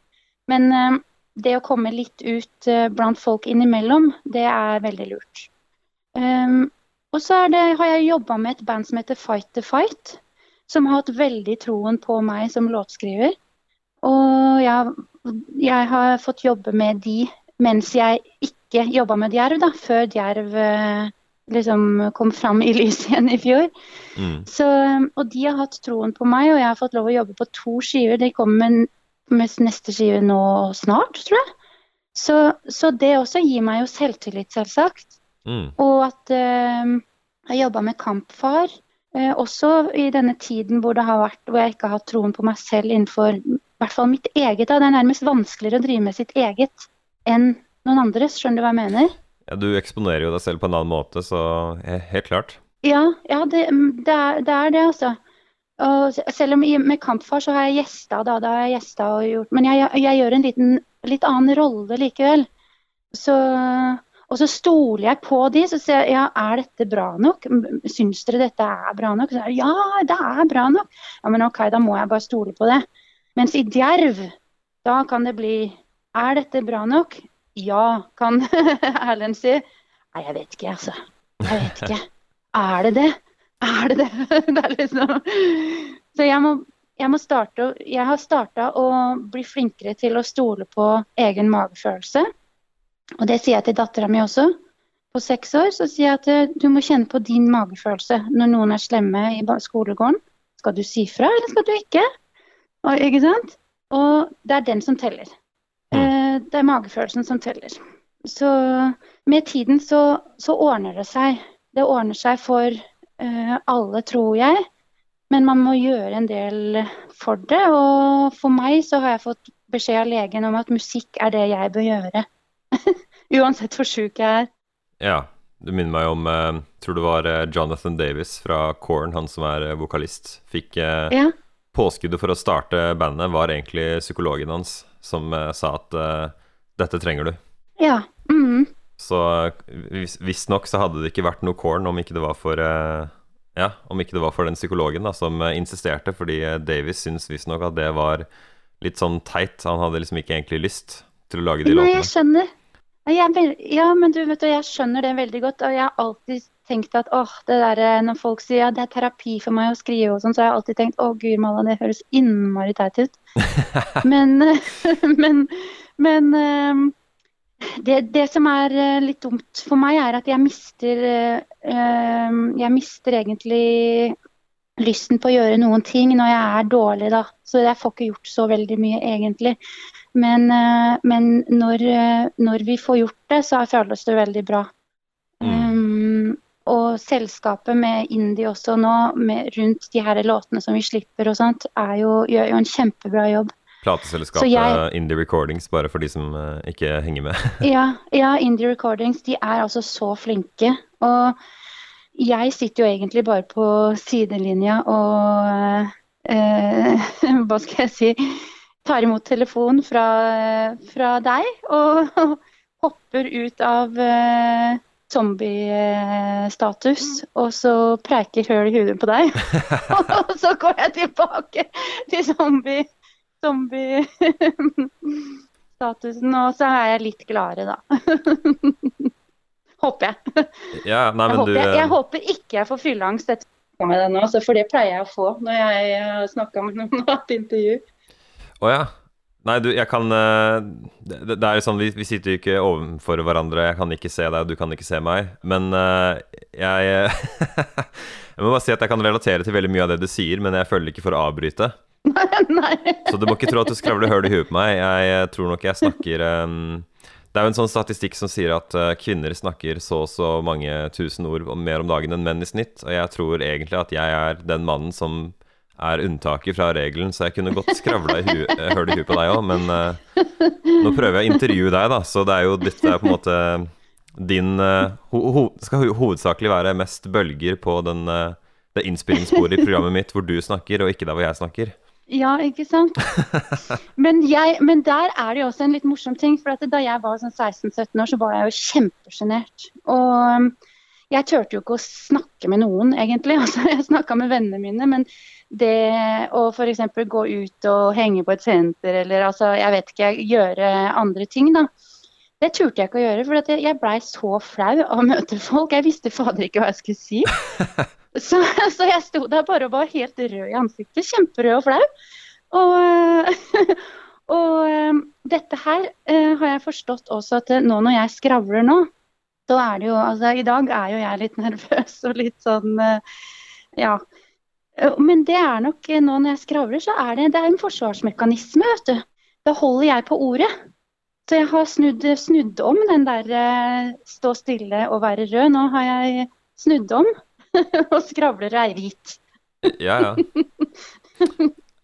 Men eh, det å komme litt ut eh, blant folk innimellom, det er veldig lurt. Um, og så har jeg jobba med et band som heter Fight the Fight, som har hatt veldig troen på meg som låtskriver. Og jeg, jeg har fått jobbe med de mens jeg ikke jobba med Djerv, da, før Djerv eh, liksom kom fram i lyset igjen i fjor. Mm. Så, og de har hatt troen på meg, og jeg har fått lov å jobbe på to skiver. De kommer med med neste skive nå snart, tror jeg. Så, så, det også gir meg jo selvtillit, selvsagt. Mm. Og at øh, jeg jobba med Kampfar. Øh, også i denne tiden hvor, det har vært, hvor jeg ikke har hatt troen på meg selv innenfor i hvert fall mitt eget. Da. Det er nærmest vanskeligere å drive med sitt eget enn noen andres. Skjønner du hva jeg mener? Ja, Du eksponerer jo deg selv på en annen måte, så helt klart. Ja, ja det, det, er, det, er, det, altså. Og selv om med Kampfar så har jeg gjesta, da, da har jeg gjesta og gjort Men jeg, jeg, gjør en liten, litt annen rolle likevel. Så, og så stoler jeg på de, så sier jeg ja, er dette bra nok? Syns dere dette er bra nok? Så ja, det er bra nok. Ja, men OK, da må jeg bare stole på det. Mens i Djerv, da kan det bli Er dette bra nok? Ja, kan [LAUGHS] Erlend si. Nei, jeg vet ikke, altså. Jeg vet ikke. Er det det? Er det det? [LAUGHS] det er liksom Så jeg må, jeg må starte Jeg har starta å bli flinkere til å stole på egen magefølelse. Og det sier jeg til dattera mi også. På seks år så sier jeg at eh, du må kjenne på din magefølelse når noen er slemme i skolegården. Skal du si fra, eller skal du ikke? Og, ikke sant? Og det er den som teller. Mm. Eh, det er magefølelsen som teller. Så med tiden så, så ordner det seg. Det ordner seg for eh, alle, tror jeg. Men man må gjøre en del for det. Og for meg så har jeg fått beskjed av legen om at musikk er det jeg bør gjøre. [LAUGHS] Uansett hvor sjuk jeg er. Ja. Du minner meg om eh, Tror det var eh, Jonathan Davis fra Korn, han som er vokalist. Fikk Ja. Påskuddet for å starte bandet var egentlig psykologen hans, som sa at dette trenger du. Ja. Mm. Så vis- visstnok så hadde det ikke vært noe Korn om ikke det var for eh, Ja, om ikke det var for den psykologen da, som eh, insisterte, fordi Davies syns visstnok at det var litt sånn teit. Han hadde liksom ikke egentlig lyst til å lage de Nei, jeg låtene. skjønner. Jeg ja, men du vet du, jeg skjønner det veldig godt. Og jeg har alltid tenkt at åh, det der eh, når folk sier ja, det er terapi for meg å skrive og sånn, så har jeg alltid tenkt å gud malla, det høres innmari teit ut. [LAUGHS] men, [LAUGHS] men, men eh, det, det som er eh, litt dumt for meg, er at jeg mister eh, eh, Jeg mister egentlig lysten på å gjøre noen ting når jeg er dårlig, da. Så jeg får ikke gjort så veldig mye, egentlig. Men, men når, når vi får gjort det, så føles det veldig bra. Um, og selskapet med Indie også nå, med, rundt de her låtene som vi slipper og sånt, er jo, gjør jo en kjempebra jobb. Plateselskapet jeg- Indie Recordings, bare for de som eh, ikke henger med. [LAUGHS] Ja, ja, Indie Recordings de er altså så flinke. Og jeg sitter jo egentlig bare på sidelinja og eh, [LAUGHS] Hva skal jeg si Tar imot telefon fra, fra deg og [LAUGHS] hopper ut av eh, zombiestatus. Og så preiker høl i hudet på deg. og så går jeg tilbake til zombie zombie statusen, og så er jeg litt gladere, da. [LAUGHS] håper jeg. Ja, nei, Jeg håper, du jeg, eh, jeg håper ikke jeg får fylleangst etter med det nå, for det pleier jeg å få når jeg har snakka med noen [LAUGHS] og hatt intervju. Å ja. Nei, du, jeg kan eh, Det, det er jo sånn, vi, vi sitter jo ikke overfor hverandre. Jeg kan ikke se deg, du kan ikke se meg. Men eh, jeg [LAUGHS] Jeg må bare si at jeg kan relatere til veldig mye av det du sier, men jeg føler ikke for å avbryte. [LAUGHS] Nei. Så du må ikke tro at du skravler høl i huet på meg. Jeg tror nok jeg snakker um, Det er jo en sånn statistikk som sier at uh, kvinner snakker så og så mange tusen ord mer om dagen enn menn i snitt. Og jeg tror egentlig at jeg er den mannen som er unntaket fra regelen, så jeg kunne godt skravla i hu- eh, høl i huet på deg òg, men uh, nå prøver jeg å intervjue deg, da, så det er jo dette er på en måte din uh, ho ho skal ho hovedsakelig være mest bølger på den, det innspillingssporet i programmet mitt hvor du snakker, og ikke der hvor jeg snakker. Ja, ikke sant? [LAUGHS] Men, jeg, men der er det jo også en litt morsom ting. For at da jeg var sånn 16-17 år, så var jeg jo kjempesjenert. Og um, jeg turte jo ikke å snakke med noen, egentlig. [LAUGHS] Altså, jeg snakka med vennene mine, men det å f.eks. gå ut og henge på et senter, eller altså, jeg vet ikke, gjøre andre ting, da. Det turte jeg ikke å gjøre, for jeg blei så flau av å møte folk. Jeg visste fader ikke hva jeg skulle si. [LAUGHS] Så, [LAUGHS] så jeg sto der bare og var helt rød i ansiktet. Kjemperød og flau. Og, [LAUGHS] og eh, dette her eh, har jeg forstått også at eh, nå når jeg skravler nå, så er det jo Altså i dag er jo jeg litt [LAUGHS] nervøs og litt sånn Ja. Men det er nok nå når jeg skravler, så er det, det er en forsvarsmekanisme, vet du. Da holder jeg på ordet. Så jeg har snudd, snudd om den der stå stille og være rød. Nå har jeg snudd om [LAUGHS] og skravler er hvit. Ja, ja.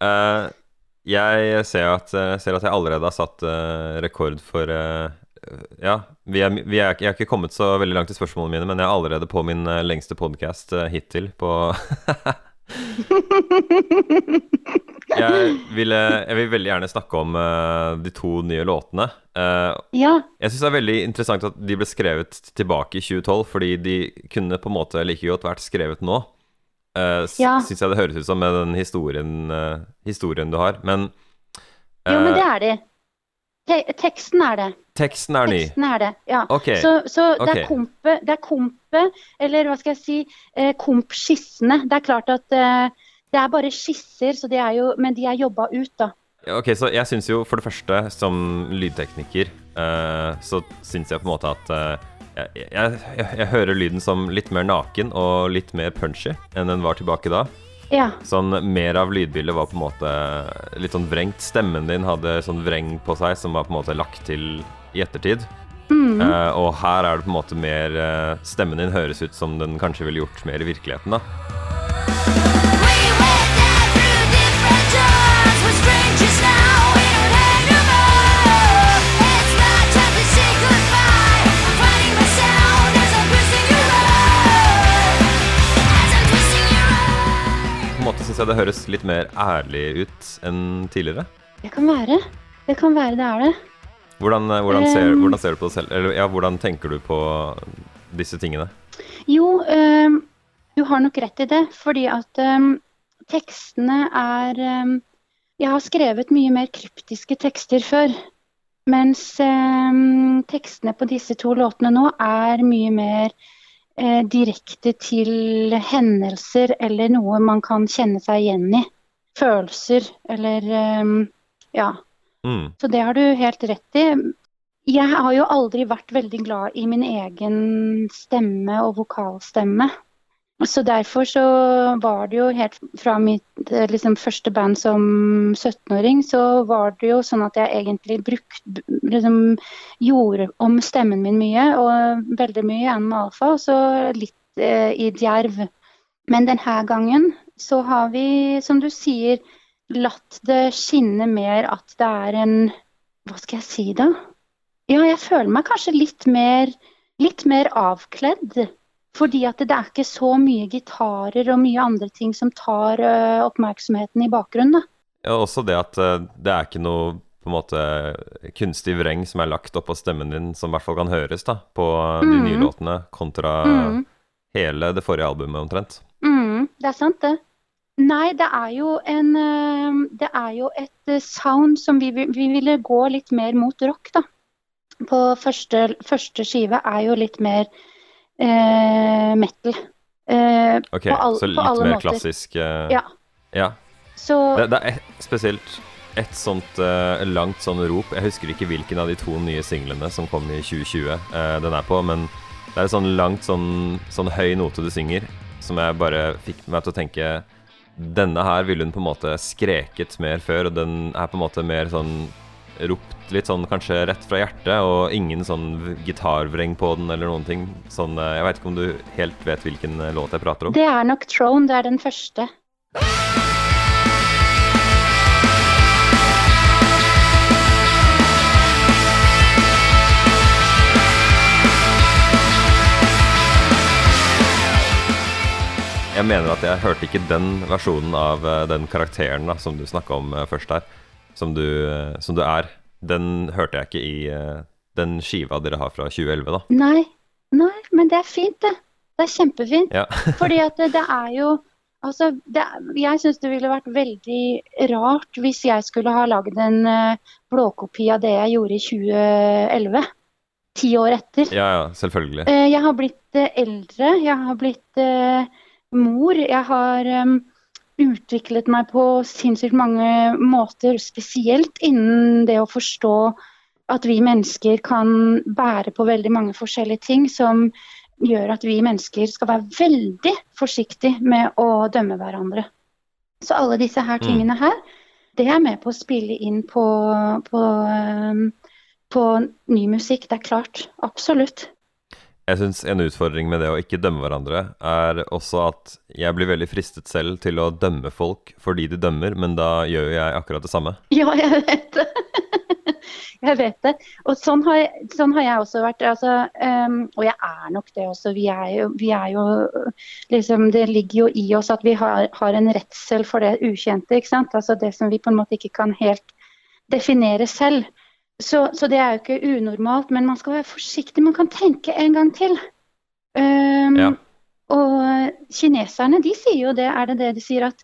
Uh, [LAUGHS] jeg ser at, jeg ser at jeg allerede har satt uh, rekord for uh, Ja, vi er, vi er, jeg har ikke kommet så veldig langt i spørsmålene mine, men jeg er allerede på min eh, lengste podkast hittil på [LAUGHS] jeg, ville, jeg vil veldig gjerne snakke om uh, de to nye låtene. Uh, Ja, jeg syns det er veldig interessant at de ble skrevet tilbake i 2012, fordi de kunne på en måte like godt vært skrevet nå. Uh, Ja. Syns jeg det høres ut som med den historien, uh, historien du har. Men, jo, men det er det. Te teksten er det. teksten er ny. Teksten er det, ja. Okay. Så, så det, ok. er kompet, det er kompet, eller hva skal jeg si, eh, kompskissene. Det er klart at eh, det er bare skisser, så de jo, men de er jobba ut, da. Ok, så jeg syns jo for det første, som lydtekniker, uh, så syns jeg på en måte at uh, jeg, jeg, jeg, hører lyden som litt mer naken og litt mer punchy enn den var tilbake da. Ja. Sånn mer av lydbildet var på en måte litt sånn vrengt. Stemmen din hadde sånn vreng på seg som var på en måte lagt til i ettertid. Mm. Uh, og her er det på en måte mer Stemmen din høres ut som den kanskje ville gjort mer i virkeligheten, da. Syns jeg det høres litt mer ærlig ut enn tidligere. Det kan være. Det kan være det er det. Hvordan, eh, hvordan, ser, Um. hvordan ser du på det selv? Eller ja, hvordan tenker du på disse tingene? Jo, um, du har nok rett i det. Fordi at um, tekstene er Jeg har skrevet mye mer kryptiske tekster før. Mens tekstene på disse to låtene nå er mye mer eh, direkte til hendelser eller noe man kan kjenne seg igjen i. Følelser eller øhm, Ja. Mm. Så det har du helt rett i. Jeg har jo aldri vært veldig glad i min egen stemme og vokalstemme. Så derfor så var det jo helt fra mitt eh, liksom, første band som 17-åring, så var det jo sånn at jeg egentlig brukt, liksom, gjorde om stemmen min mye, og veldig mye Animal Alpha, og så litt eh, i Djerv. Men denne gangen så har vi, som du sier, latt det skinne mer at det er en Hva skal jeg si, da? Ja, jeg føler meg kanskje litt mer, litt mer avkledd. Fordi at det er ikke så mye gitarer og mye andre ting som tar ø, oppmerksomheten i bakgrunnen. Ja, også det at eh, det er ikke noe på en måte kunstig vreng som er lagt oppå stemmen din, som i hvert fall kan høres da, på de Mhm. nye låtene, kontra Mm. hele det forrige albumet omtrent. Mm, det er sant, det. Nei, det er jo en Det er jo et sound som vi, vi vi ville gå litt mer mot rock, da. På første, første skive er jo litt mer eh, metal. Eh, Ok, På all- så litt mer måter. klassisk eh, ja. ja. Så Det, det er et, spesielt et sånt eh, langt sånn rop. Jeg husker ikke hvilken av de to nye singlene som kom i 2020 eh, den er på, men det er et sånn langt, sånn, sånn høy note du synger, som jeg bare fikk meg til å tenke Denne her ville hun på en måte skreket mer før, og den er på en måte mer sånn ropt litt sånn kanskje rett fra hjertet, og ingen sånn gitarvreng på den eller noen ting. Sånn, eh, jeg veit ikke om du helt vet hvilken eh, låt jeg prater om? det er nok Throne, det er den første. Jeg mener at jeg hørte ikke den versjonen av eh, den karakteren da, som du snakka om først her, som du, eh, som du er. Den hørte jeg ikke i eh, den skiva dere har fra 2011, da. Nei, nei, men det er fint, det. Det er kjempefint. Ja. [LAUGHS] Fordi at det, det er jo Altså, det, jeg syns det ville vært veldig rart hvis jeg skulle ha lagd en uh, blåkopi av det jeg gjorde i 2011. Ti år etter. ja, ja, selvfølgelig. Eh, jeg har blitt eh, eldre, jeg har blitt eh, mor. Jeg har em, utviklet meg på sinnssykt mange måter, spesielt innen det å forstå at vi mennesker kan bære på veldig mange forskjellige ting som gjør at vi mennesker skal være veldig forsiktige med å dømme hverandre. Så alle disse her Mm. tingene her, det er med på å spille inn på, på, på ny musikk. Det er klart. Absolutt. Jeg syns en utfordring med det å ikke dømme hverandre, er også at jeg blir veldig fristet selv til å dømme folk fordi de dømmer, men da gjør jeg akkurat det samme. [LAUGHS] Ja, jeg vet det. [LAUGHS] jeg vet det. Og sånn har, jeg, sånn har jeg også vært. Altså, um, og jeg er nok det også. Vi er jo, vi er jo liksom, Det ligger jo i oss at vi har, har en redsel for det ukjente. Altså Det som vi på en måte ikke kan helt definere selv. Så, så det er jo ikke unormalt, men man skal være forsiktig. Man kan tenke en gang til. Um, Ja. Og kineserne de sier jo det, er det det de sier at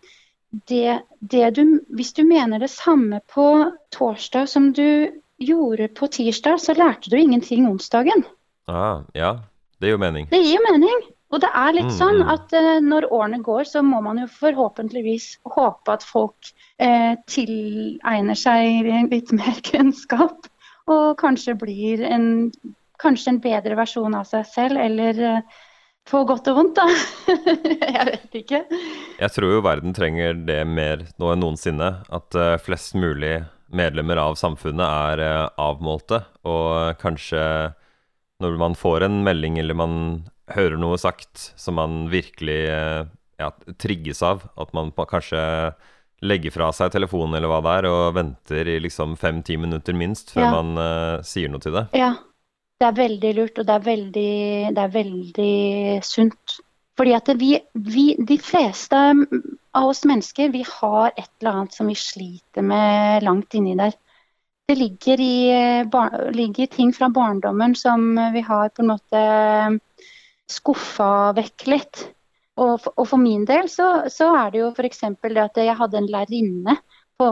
det, det du, hvis du mener det samme på torsdag som du gjorde på tirsdag, så lærte du ingenting onsdagen. Ah, ja, det gir jo mening. Det gir jo mening. Og det er litt Mm, sånn mm. at uh, når årene går, så må man jo forhåpentligvis håpe at folk eh, tilegner seg litt mer [LAUGHS] kunnskap. Og kanskje blir en, kanskje en bedre versjon av seg selv, eller eh, på godt og vondt, da. [LAUGHS] Jeg vet ikke. Jeg tror jo verden trenger det mer nå enn noensinne. At eh, flest mulig medlemmer av samfunnet er eh, avmålte, og kanskje når man får en melding eller man hører noe sagt som man virkelig eh, ja, trigges av. At man kanskje legger fra seg telefonen eller hva det er, og venter i liksom fem-ti minutter minst før Ja. man uh, sier noe til det. Ja, det er veldig lurt, og det er veldig, det er veldig sunt. Fordi at vi, vi, de fleste av oss mennesker, vi har et eller annet som vi sliter med langt inni der. Det ligger, i, eh, bar, ligger ting fra barndommen som vi har på en måte skuffa vekk litt. Og for, og for min del så, så er det jo f.eks. det at jeg hadde en lærerinne på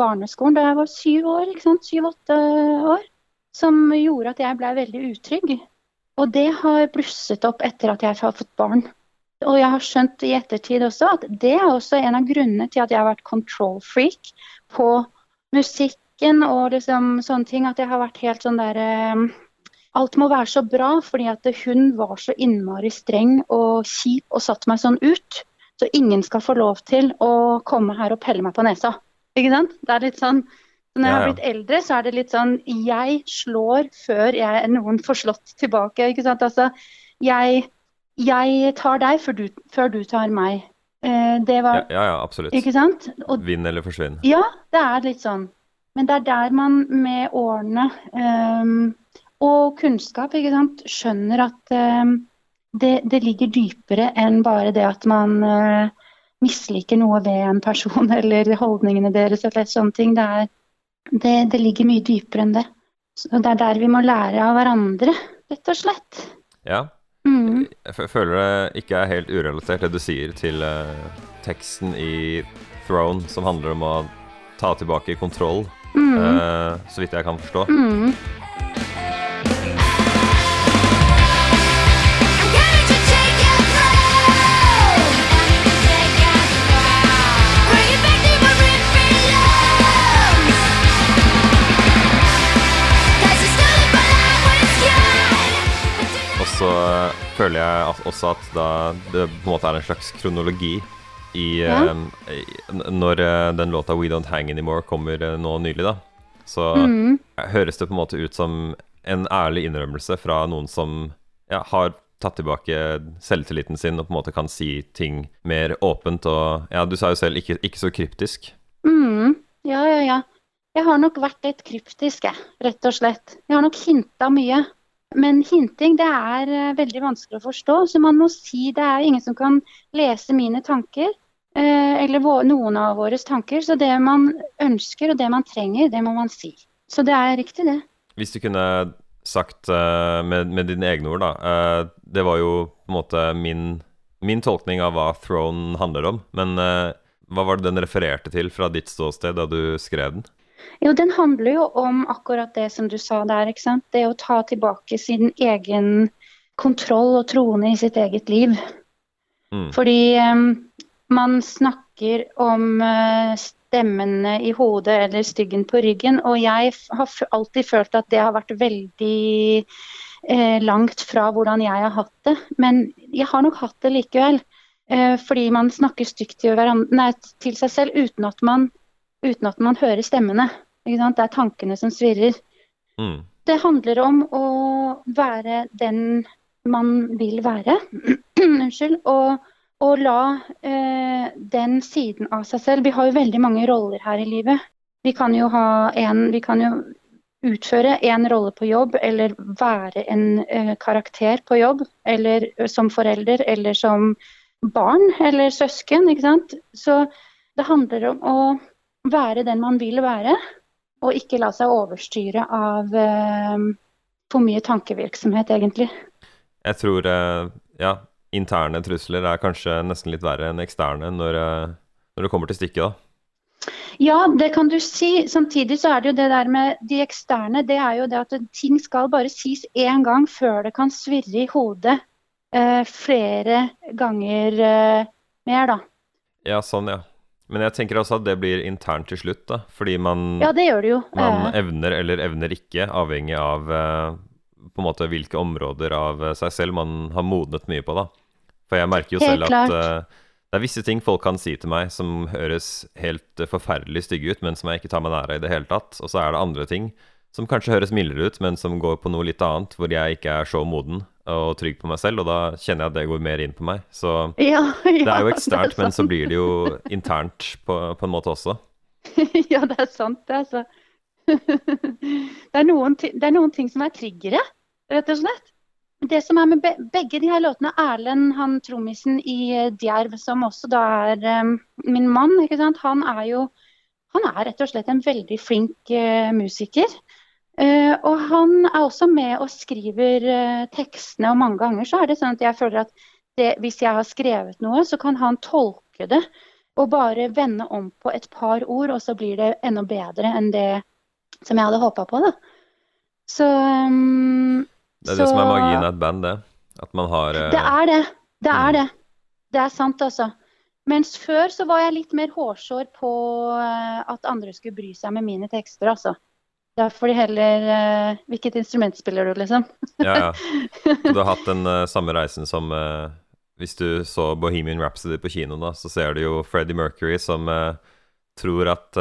barneskolen da jeg var syv år, ikke sant, syv-åtte år som gjorde at jeg ble veldig utrygg. Og det har blusset opp etter at jeg har fått barn. Og jeg har skjønt i ettertid også at det er også en av grunnene til at jeg har vært control freak på musikken og liksom sånne ting. At jeg har vært helt sånn der eh, Alt må være så bra fordi at hun var så innmari streng og kjip og satte meg sånn ut. Så ingen skal få lov til å komme her og pelle meg på nesa. Ikke sant? Det er litt sånn når jeg har blitt eldre, så er det litt sånn Jeg slår før jeg, er noen får slått tilbake. Ikke sant? Altså, jeg, jeg tar deg før du, før du tar meg. Eh, det var ja, ja absolutt. Ikke sant? Og Vinn eller forsvinn. ja, det er litt sånn. Men det er der man med årene ehm, og kunnskap ikke sant, skjønner at eh, det, det ligger dypere enn bare det at man eh, misliker noe ved en person [LAUGHS] eller holdningene deres eller sånne ting. Det, er, det, det ligger mye dypere enn det. Så det er der vi må lære av hverandre, rett og slett. Ja. Mm. Jeg føler det ikke er helt urelatert det du sier til eh, teksten i Throne, som handler om å ta tilbake kontroll, Mm. eh, så vidt jeg kan forstå. Mm. Føler jeg også at da det på en måte er en slags kronologi i, Ja. eh, Når eh, den låta 'We Don't Hang Anymore' kommer eh, nå nylig, da, så Mm. høres det på en måte ut som en ærlig innrømmelse fra noen som ja, har tatt tilbake selvtilliten sin og på en måte kan si ting mer åpent og Ja, du sa jo selv ikke, ikke så kryptisk. Mm, ja, ja, ja. Jeg har nok vært litt kryptisk, jeg, rett og slett. Jeg har nok hinta mye. Men hinting det er eh, veldig vanskelig å forstå, så man må si det er ingen som kan lese mine tanker. Eh, eller noen av våre tanker. Så det man ønsker og det man trenger, det må man si. Så det er riktig, det. Hvis du kunne sagt eh, med, med dine egne ord, da Det var jo på en måte min, min tolkning av hva Throne handler om. Men hva var det den refererte til fra ditt ståsted da du skrev den? Jo, den handler jo om akkurat det som du sa der, ikke sant. Det å ta tilbake sin egen kontroll og troende i sitt eget liv. Mm. Fordi um, man snakker om uh, stemmene i hodet eller styggen på ryggen, og jeg har alltid følt at det har vært veldig eh, langt fra hvordan jeg har hatt det. Men jeg har nok hatt det likevel. Eh, fordi man snakker stygt til, nei, til seg selv uten at man, uten at man hører stemmene. Ikke sant? Det er tankene som svirrer. Mm. Det handler om å være den man vil være. [CLEARS THROAT] Unnskyld. Og, og la eh, den siden av seg selv Vi har jo veldig mange roller her i livet. Vi kan jo ha en Vi kan jo utføre en rolle på jobb, eller være en eh, karakter på jobb, eller eh, som forelder, eller som barn eller søsken, ikke sant. Så det handler om å være den man vil være, og ikke la seg overstyre av eh, for mye tankevirksomhet, egentlig. Jeg tror eh, ja, interne trusler er kanskje nesten litt verre enn eksterne når, eh, når det kommer til stykket, da. Ja, det kan du si. Samtidig så er det jo det der med de eksterne, det er jo det at ting skal bare sies én gang før det kan svirre i hodet eh, flere ganger eh, mer, da. Ja, sånn, ja. Men jeg tenker også at det blir internt til slutt, da. Fordi man, Ja, det det man evner eller evner ikke, avhengig av eh, på en måte hvilke områder av eh, seg selv man har modnet mye på, da. For jeg merker jo Helt selv at eh, det er visse ting folk kan si til meg som høres helt eh, forferdelig stygge ut, men som jeg ikke tar meg nær av i det hele tatt. Og så er det andre ting som kanskje høres mildere ut, men som går på noe litt annet, hvor jeg ikke er så moden og trygg på meg selv, og da kjenner jeg at det går mer inn på meg. Så [LAUGHS] Ja, ja, det er jo eksternt, men så blir det jo internt på, på en måte også. [LAUGHS] Ja, det er sant, det, altså. [LAUGHS] Det er, noen, det er noen ting som er triggere, rett og slett. Det som er med be begge de her låtene, Erlend, han trommisen i eh, Djerv, som også da er um, min mann, ikke sant? han er jo han er rett og slett en veldig flink uh, musiker. Eh, og han er også med og skriver eh, tekstene, og mange ganger så er det sånn at jeg føler at det, hvis jeg har skrevet noe, så kan han tolke det og bare vende om på et par ord, og så blir det enda bedre enn det som jeg hadde håpa på. da. Så um, Det er det som er magien av et band, det. At man har eh, Det er det. Det Mm. er det. Det er sant, altså. Mens før så var jeg litt mer hårsår på at andre skulle bry seg med mine tekster, altså. Da får de heller uh, Hvilket instrument spiller du, liksom? [LAUGHS] Ja, ja. [LAUGHS] Du har hatt den uh, samme reisen som uh, Hvis du så Bohemian Rhapsody på kino, da, så ser du jo Freddie Mercury som tror at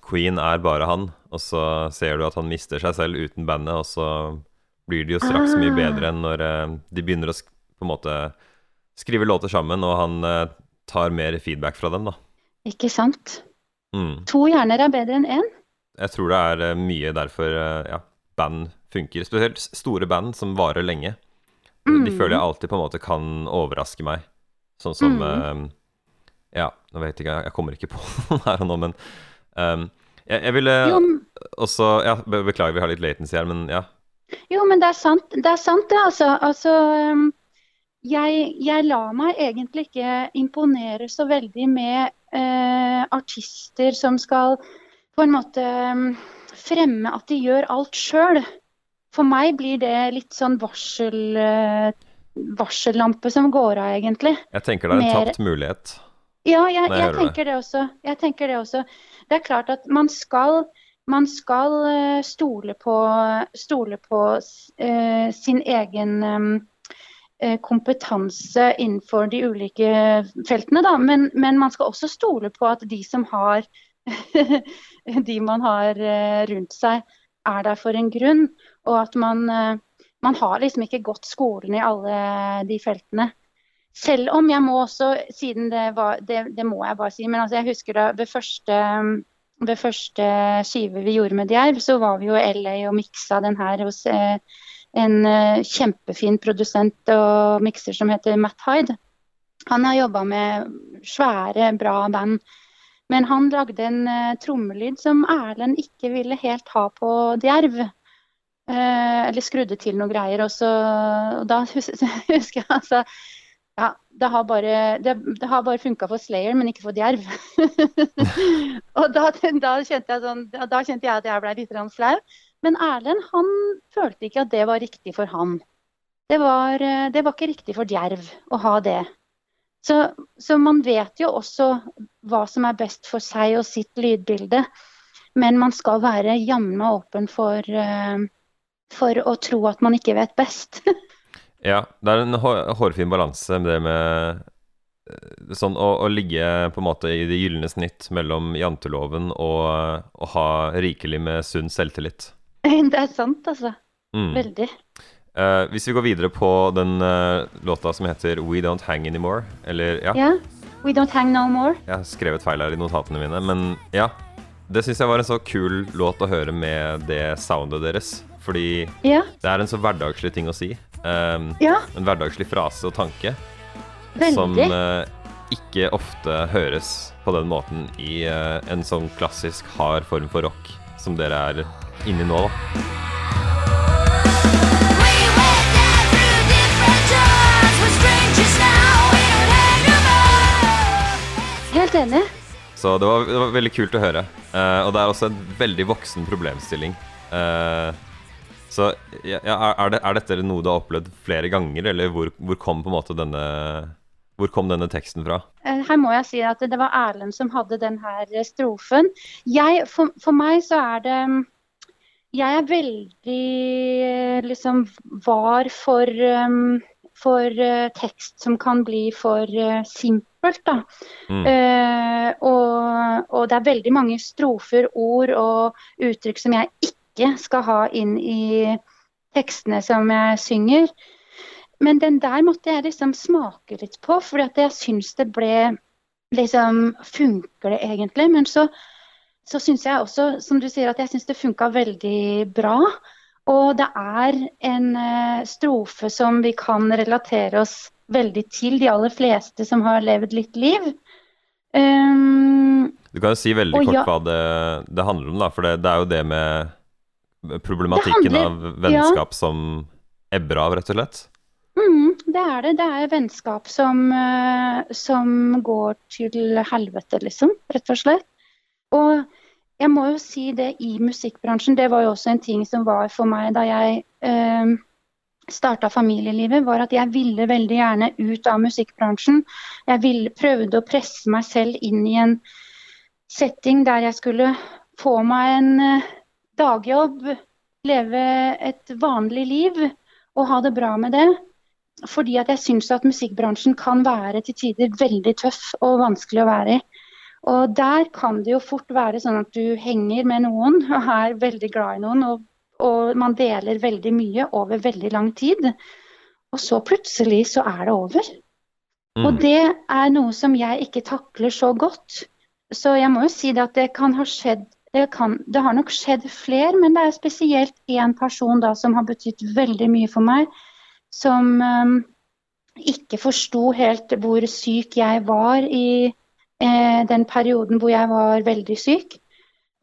Queen er bare han, og så ser du at han mister seg selv uten bandet, og så blir det jo straks mye Ah. bedre enn når de begynner å på en måte skrive låter sammen, og han tar mer feedback fra dem, da. Ikke sant? Mm. To hjerner er bedre enn én. Jeg tror det er eh, mye derfor eh, ja, band funker. Spesielt store band som varer lenge. De Mm. føler jeg alltid på en måte kan overraske meg. Sånn som Mm. eh, Ja, nå vet jeg ikke, jeg kommer ikke på [LAUGHS] noe her og nå, men um, jeg, jeg ville Jo, også Ja, beklager, vi har litt latency her, men ja. Jo, men det er sant, det, er sant, det altså. altså um, jeg, jeg lar meg egentlig ikke imponere så veldig med uh, artister som skal på en måte um, fremme at de gjør alt sjøl. For meg blir det litt sånn varsel, eh, varsellampe som går av, egentlig. Jeg tenker det er en Mer- tapt mulighet. Ja, jeg, jeg jeg tenker det. det også. Jeg tenker det også. Det er klart at man skal, man skal eh, stole på, stole på uh, sin egen em, eh, kompetanse innenfor de ulike feltene, da. Men, men man skal også stole på at de som har [LAUGHS] De man har eh, rundt seg, er der for en grunn. Og at man, eh, man har liksom ikke gått skolen i alle de feltene. Selv om jeg må også, siden det var Det, det må jeg bare si, men altså jeg husker da ved første, ved første skive vi gjorde med Djerv, så var vi jo i LA og miksa den her hos eh, en eh, kjempefin produsent og mikser som heter Matt Hyde. Han har jobba med svære, bra band. Men han lagde en uh, trommelyd som Erlend ikke ville helt ha på Djerv. Uh, eller skrudde til noen greier. Og, så, og da hus [LAUGHS] husker jeg altså ja, det har bare, det, det har bare funka for Slayer, men ikke for Djerv. [LAUGHS] og da, da, kjente jeg sånn, da, kjente jeg at jeg ble litt flau. Men Erlend han følte ikke at det var riktig for han. Det var, eh, det var ikke riktig for Djerv å ha det. Så, så man vet jo også hva som er best for seg og sitt lydbilde. Men man skal være meg åpen for, eh, for å tro at man ikke vet best. [LAUGHS] Ja, det er en hår, hårfin balanse med det med eh, sånn å, å ligge på en måte i det gylne snitt mellom janteloven og å ha rikelig med sunn selvtillit. [LAUGHS] det er sant, altså. Mm. Veldig. Eh, hvis vi går videre på den uh, låta som heter We Don't Hang Anymore, eller ja, Yeah, We don't hang no more. jeg har skrevet feil her i notatene mine, men ja. Det syns jeg var en så kul låt å høre med det soundet deres, fordi yeah. det er en så hverdagslig ting å si. Um, yeah. en hverdagslig frase og tanke veldig. som uh, ikke ofte høres på den måten i en sånn klassisk hard form for rock som dere er inni nå, da. Helt enig. Så det var, det var veldig kult å høre. Eh, og det er også en veldig voksen problemstilling. Eh, så ja, er, det, er dette noe du har opplevd flere ganger, eller hvor, hvor kom på en måte denne Hvor kom denne teksten fra? Eh, Her må jeg si at det var Erlend som hadde denne strofen. Jeg, for, for meg så er det Jeg er veldig eh, liksom var for, um, for eh, tekst som kan bli for eh, simpelt, da. Mm. Eh, og, og det er veldig mange strofer, ord og uttrykk som jeg ikke ikke skal ha inn i tekstene som jeg synger. Men den der måtte jeg liksom smake litt på, for jeg syns det ble liksom Funker det egentlig? Men så, så syns jeg også, som du sier, at jeg syns det funka veldig bra. Og det er en eh, strofe som vi kan relatere oss veldig til, de aller fleste som har levd litt liv. Um, Du kan jo si veldig kort ja- hva det, det handler om, da. For det, det er jo det med problematikken Det av vennskap vennskap som ebber av, rett og slett. Mm, det er det. Det er vennskap som, eh, som går til helvete, liksom. Rett og slett. Og jeg må jo si det i musikkbransjen, det var jo også en ting som var for meg da jeg eh, starta familielivet, var at jeg ville veldig gjerne ut av musikkbransjen. Jeg ville, prøvde å presse meg selv inn i en setting der jeg skulle få meg en eh, dagjobb, leve et vanlig liv og ha det bra med det. Fordi at jeg syns at musikkbransjen kan være til tider veldig tøff og vanskelig å være i. Og der kan det jo fort være sånn at du henger med noen og er veldig glad i noen, og, og man deler veldig mye over veldig lang tid. Og så plutselig så er det over. Og Mm. det er noe som jeg ikke takler så godt. Så jeg må jo si det at det kan ha skjedd det, kan, det har nok skjedd flere, men det er spesielt én person da som har betydd veldig mye for meg. Som um, ikke forsto helt hvor syk jeg var i den perioden hvor jeg var veldig syk.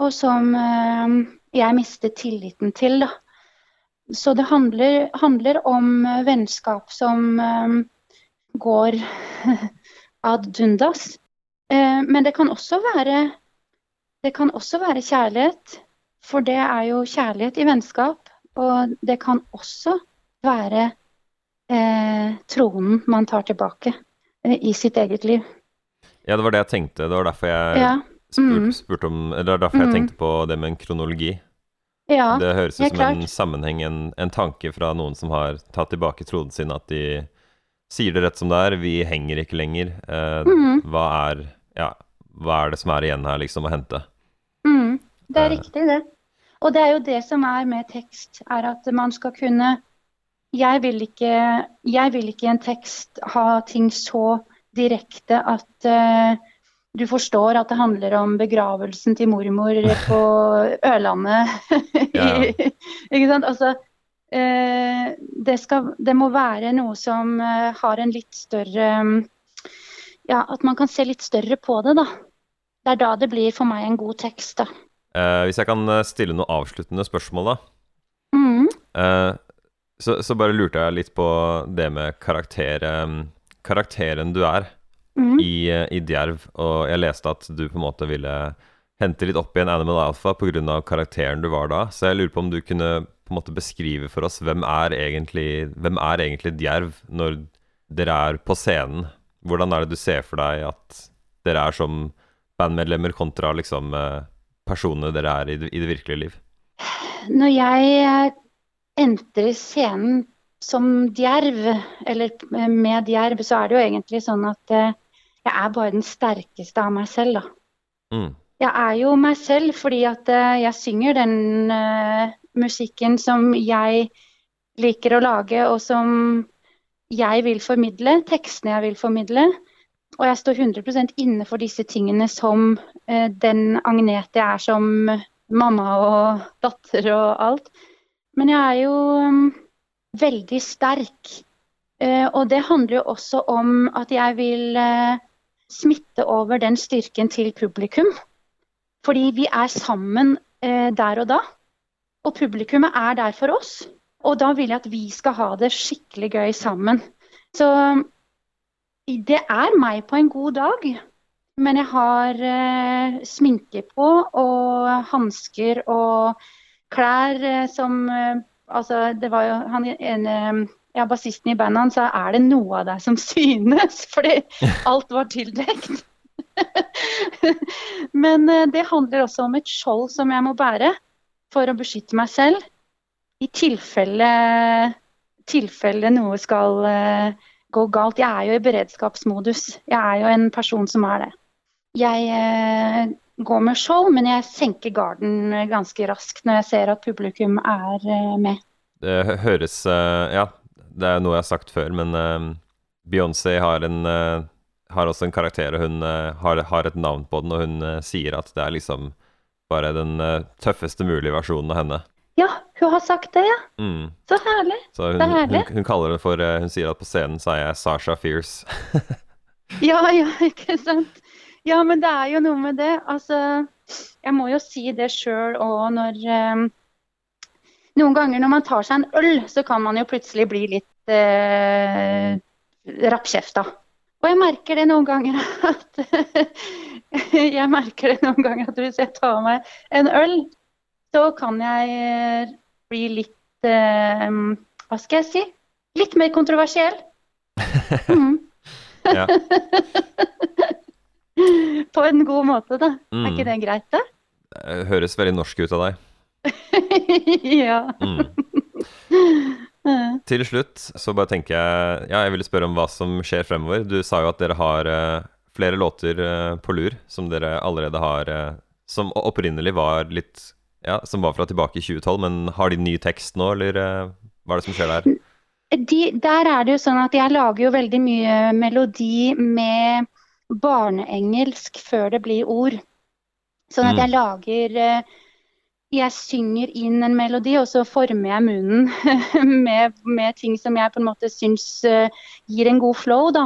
Og som eh, jeg mistet tilliten til, da. Så det handler, handler om eh, vennskap som eh, går [LAUGHS] ad dundas. Eh, men det kan også være det kan også være kjærlighet, for det er jo kjærlighet i vennskap. Og det kan også være eh, tronen man tar tilbake eh, i sitt eget liv. Ja, det var det jeg tenkte. Det var derfor jeg Ja. spurte, Mm. spurte om derfor jeg Mm. tenkte på det med en kronologi. ja. Det høres ut som som en sammenheng, en, en tanke fra noen som har tatt tilbake tronen sin, at de sier det rett som det er. Vi henger ikke lenger. Eh, mm. hva, er, ja, hva er det som er igjen her, liksom, å hente? Mm, det er Eh. riktig, det. Og det er jo det som er med tekst, er at man skal kunne Jeg vil ikke, jeg vil ikke i en tekst ha ting så direkte at eh, du forstår at det handler om begravelsen til mormor på [LAUGHS] Ørlandet. Ja. [LAUGHS] ikke sant? Altså, eh, det, skal, det må være noe som eh, har en litt større Ja, at man kan se litt større på det, da. Det er da det blir for meg en god tekst, da. Eh, hvis jeg kan eh, stille noe avsluttende spørsmål, da. Mm. Eh, så, så bare lurte jeg litt på det med karakter, eh, karakteren du er Mm. i, eh, i Djerv. Og jeg leste at du på en måte ville hente litt opp igjen Animal Alpha pga. karakteren du var da. Så jeg lurer på om du kunne på en måte beskrive for oss hvem er egentlig, hvem er egentlig Djerv når dere er på scenen? Hvordan er det du ser for deg at dere er som bandmedlemmer kontra liksom eh, personene dere er i det, i det virkelige liv? Når jeg eh, entrer scenen som djerv, eller med djerv, så er det jo egentlig sånn at eh, jeg er bare den sterkeste av meg selv, da. Mm. Jeg er jo meg selv fordi at eh, jeg synger den uh, musikken som jeg liker å lage, og som jeg vil formidle, tekstene jeg vil formidle. Og jeg står 100% inne for disse tingene som uh, den Agnete jeg er som mamma og datter og alt. Men jeg er jo mm, veldig sterk. Eh, og det handler jo også om at jeg vil eh, smitte over den styrken til publikum. Fordi vi er sammen eh, der og da. Og publikummet er der for oss. Og da vil jeg at vi skal ha det skikkelig gøy sammen. Så det er meg på en god dag. Men jeg har eh, sminke på og hansker og klær eh, som eh, Altså, det var jo han ene ja, bassisten i bandet han sa er det noe av deg som [LAUGHS] synes? Fordi alt var tildekt. [LAUGHS] Men eh, det handler også om et skjold som jeg må bære for å beskytte meg selv. I tilfelle, tilfelle noe skal eh, gå galt. Jeg er jo i beredskapsmodus. Jeg er jo en person som er det. Jeg eh, gå med show, men jeg senker garden ganske raskt når jeg ser at publikum er eh, med. Det høres eh, Ja, det er noe jeg har sagt før, men eh, Beyoncé har en har også en karakter, og hun har, har et navn på den, og hun sier at det er liksom bare den tøffeste mulige versjonen av henne. Ja, hun har sagt det, ja. Mm. Så herlig. Så hun, Det er herlig. hun kaller det for Hun sier at på scenen så er jeg Sasha Fierce. [LAUGHS] Ja, ja, ikke sant. Ja, men det er jo noe med det. Altså, jeg må jo si det sjøl òg når um, Noen ganger når man tar seg en øl, så kan man jo plutselig bli litt uh, rappkjefta. Og jeg merker det noen ganger [LAUGHS] at [LAUGHS] Jeg merker det noen ganger at hvis jeg tar meg en øl, så kan jeg eh, bli litt uh, Hva skal jeg si? Litt mer kontroversiell. [LAUGHS] Mm. ja. [LAUGHS] På en god måte, da. Er Mm. ikke det greit, da? Det høres veldig norsk ut av deg. [LAUGHS] ja. Mm. Eh, [LAUGHS] Til slutt så bare tenker jeg Ja, jeg ville spørre om hva som skjer fremover. Du sa jo at dere har uh, flere låter uh, på lur som dere allerede har uh, Som opprinnelig var litt Ja, som var fra tilbake i 2012, men har de ny tekst nå, eller eh, hva er det som skjer der? De, der er det jo sånn at jeg lager jo veldig mye melodi med barneengelsk før det blir ord. Sånn at Mm. jeg lager eh, Jeg synger inn en melodi, og så former jeg munnen [LAUGHS] med, med ting som jeg på en måte syns eh, gir en god flow, da.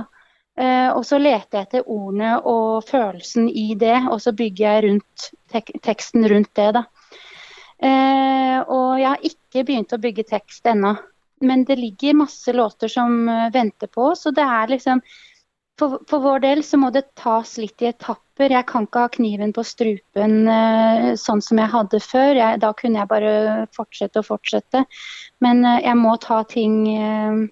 Eh, og så leter jeg etter ordene og følelsen i det, og så bygger jeg rundt tek teksten rundt det, da. Eh, og jeg har ikke begynt å bygge tekst ennå. Men det ligger masse låter som venter på oss, og det er liksom for, for vår del så må det tas litt i etapper. Jeg kan ikke ha kniven på strupen eh, sånn som jeg hadde før. Jeg, da kunne jeg bare fortsette og fortsette. Men eh, jeg må ta ting eh,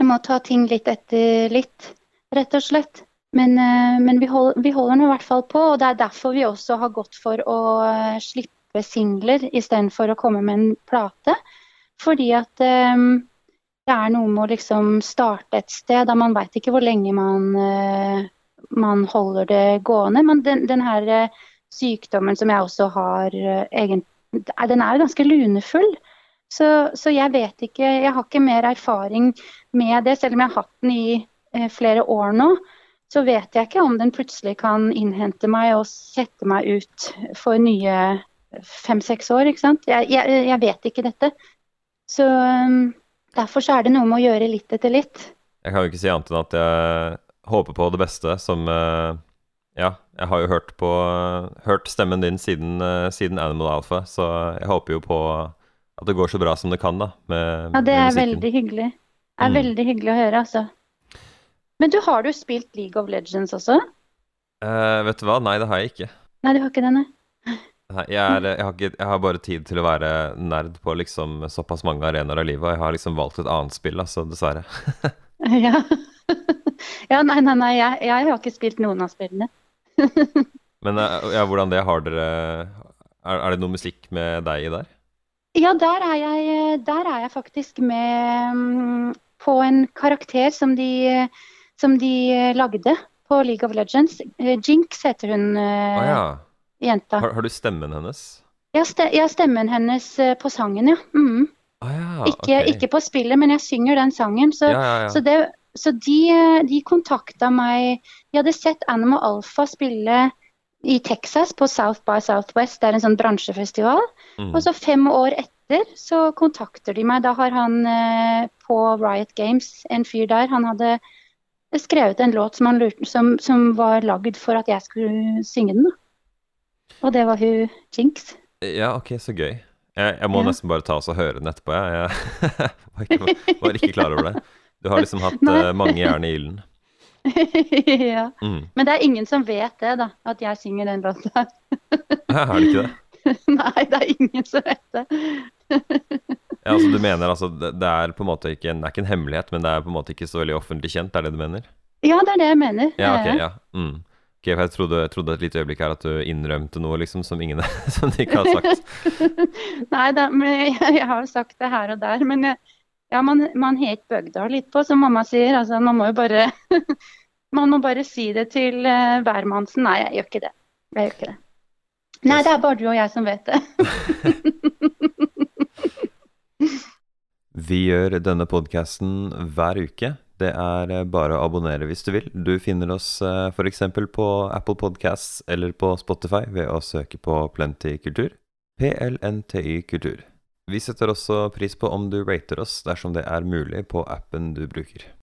Jeg må ta ting litt etter litt, rett og slett. Men, men vi, hold, vi holder nå i hvert fall på, og det er derfor vi også har gått for å slippe singler istedenfor å komme med en plate. Fordi at eh, det er noe med å liksom starte et sted da man veit ikke hvor lenge man, eh, man holder det gående. Men den, den her eh, sykdommen som jeg også har eh, Den er jo ganske lunefull. Så, så jeg vet ikke Jeg har ikke mer erfaring med det, selv om jeg har hatt den i flere år nå. Så vet jeg ikke om den plutselig kan innhente meg og sette meg ut for nye fem-seks år. ikke sant? Jeg, jeg, jeg vet ikke dette. Så derfor så er det noe med å gjøre litt etter litt. Jeg kan jo ikke si annet enn at jeg håper på det beste, som eh, Ja, jeg har jo hørt på Hørt stemmen din siden, eh, siden Animal Alpha, så jeg håper jo på at det går så bra som det kan, da, med, Ja, det er veldig hyggelig. Det er Mm. veldig hyggelig å høre, altså. Men du, har du spilt League of Legends også? Eh, vet du hva? Nei, det har jeg ikke. Nei, du har ikke det, nei? Jeg, er, jeg, har ikke, jeg har bare tid til å være nerd på liksom såpass mange arenaer av livet, og jeg har liksom valgt et annet spill, altså, dessverre. [LAUGHS] Ja. [LAUGHS] ja, nei, nei, nei. Jeg, jeg har ikke spilt noen av spillene. [LAUGHS] Men eh, ja, hvordan det? Har dere er, er det noe musikk med deg i der? Ja, der er jeg, der er jeg faktisk med mm, på en karakter som de, som de lagde på League of Legends. Eh, Jinx heter hun, eh, ja. Jenta. Har, har du stemmen hennes? Jeg ste- har stemmen hennes eh, på sangen, ja. Mm. Ah, ja, Ikke, okay. ikke på spillet, men jeg synger den sangen. Så, Ja, ja, så, det, så de, eh, de kontakta meg De hadde sett Animal Alpha spille i Texas på South by Southwest, det er en sånn bransjefestival. Mm. Og så fem år etter så kontakter de meg. Da har han eh, på Riot Games, en fyr der, han hadde skrevet en låt som, han lurte, som, som var lagd for at jeg skulle synge den. Da. Og det var hun Jinx. Ja, ok, så gøy. Jeg, jeg må Ja. nesten bare ta oss og høre den etterpå, jeg. [LAUGHS] Var ikke, var ikke klar over det. Du har liksom hatt [LAUGHS] eh, mange jern i ilden. [LAUGHS] ja. Mm. Men det er ingen som vet det, da, at jeg synger den låta. Er det ikke det? Nei, det er ingen som vet det. Ja, altså Du mener altså det, er på en måte ikke en, det er ikke en hemmelighet, men det er på en måte ikke så veldig offentlig kjent, er det du mener? Ja, det er det jeg mener. Ja, ok, ja. Mm. Ok, for jeg trodde, trodde et lite øyeblikk her at du innrømte noe liksom som ingen [LAUGHS] som ikke har sagt. [LAUGHS] Nei da, men jeg, [LAUGHS] jeg har jo sagt det her og der. Men jeg, ja, man, man het bygda litt på, som mamma sier. Altså, man må jo bare Man må bare si det til uh, hvermannsen. Nei, jeg gjør ikke det. Jeg gjør ikke det. Nei, det er bare du og jeg som vet det. Vi gjør denne podkasten hver uke. Det er eh, bare å abonnere hvis du vil. Du finner oss f.eks. på Apple Podcasts eller på Spotify ved å søke på Plenty kultur. PLNTY kultur. Vi setter også pris på om du rater oss dersom det er mulig på appen du bruker.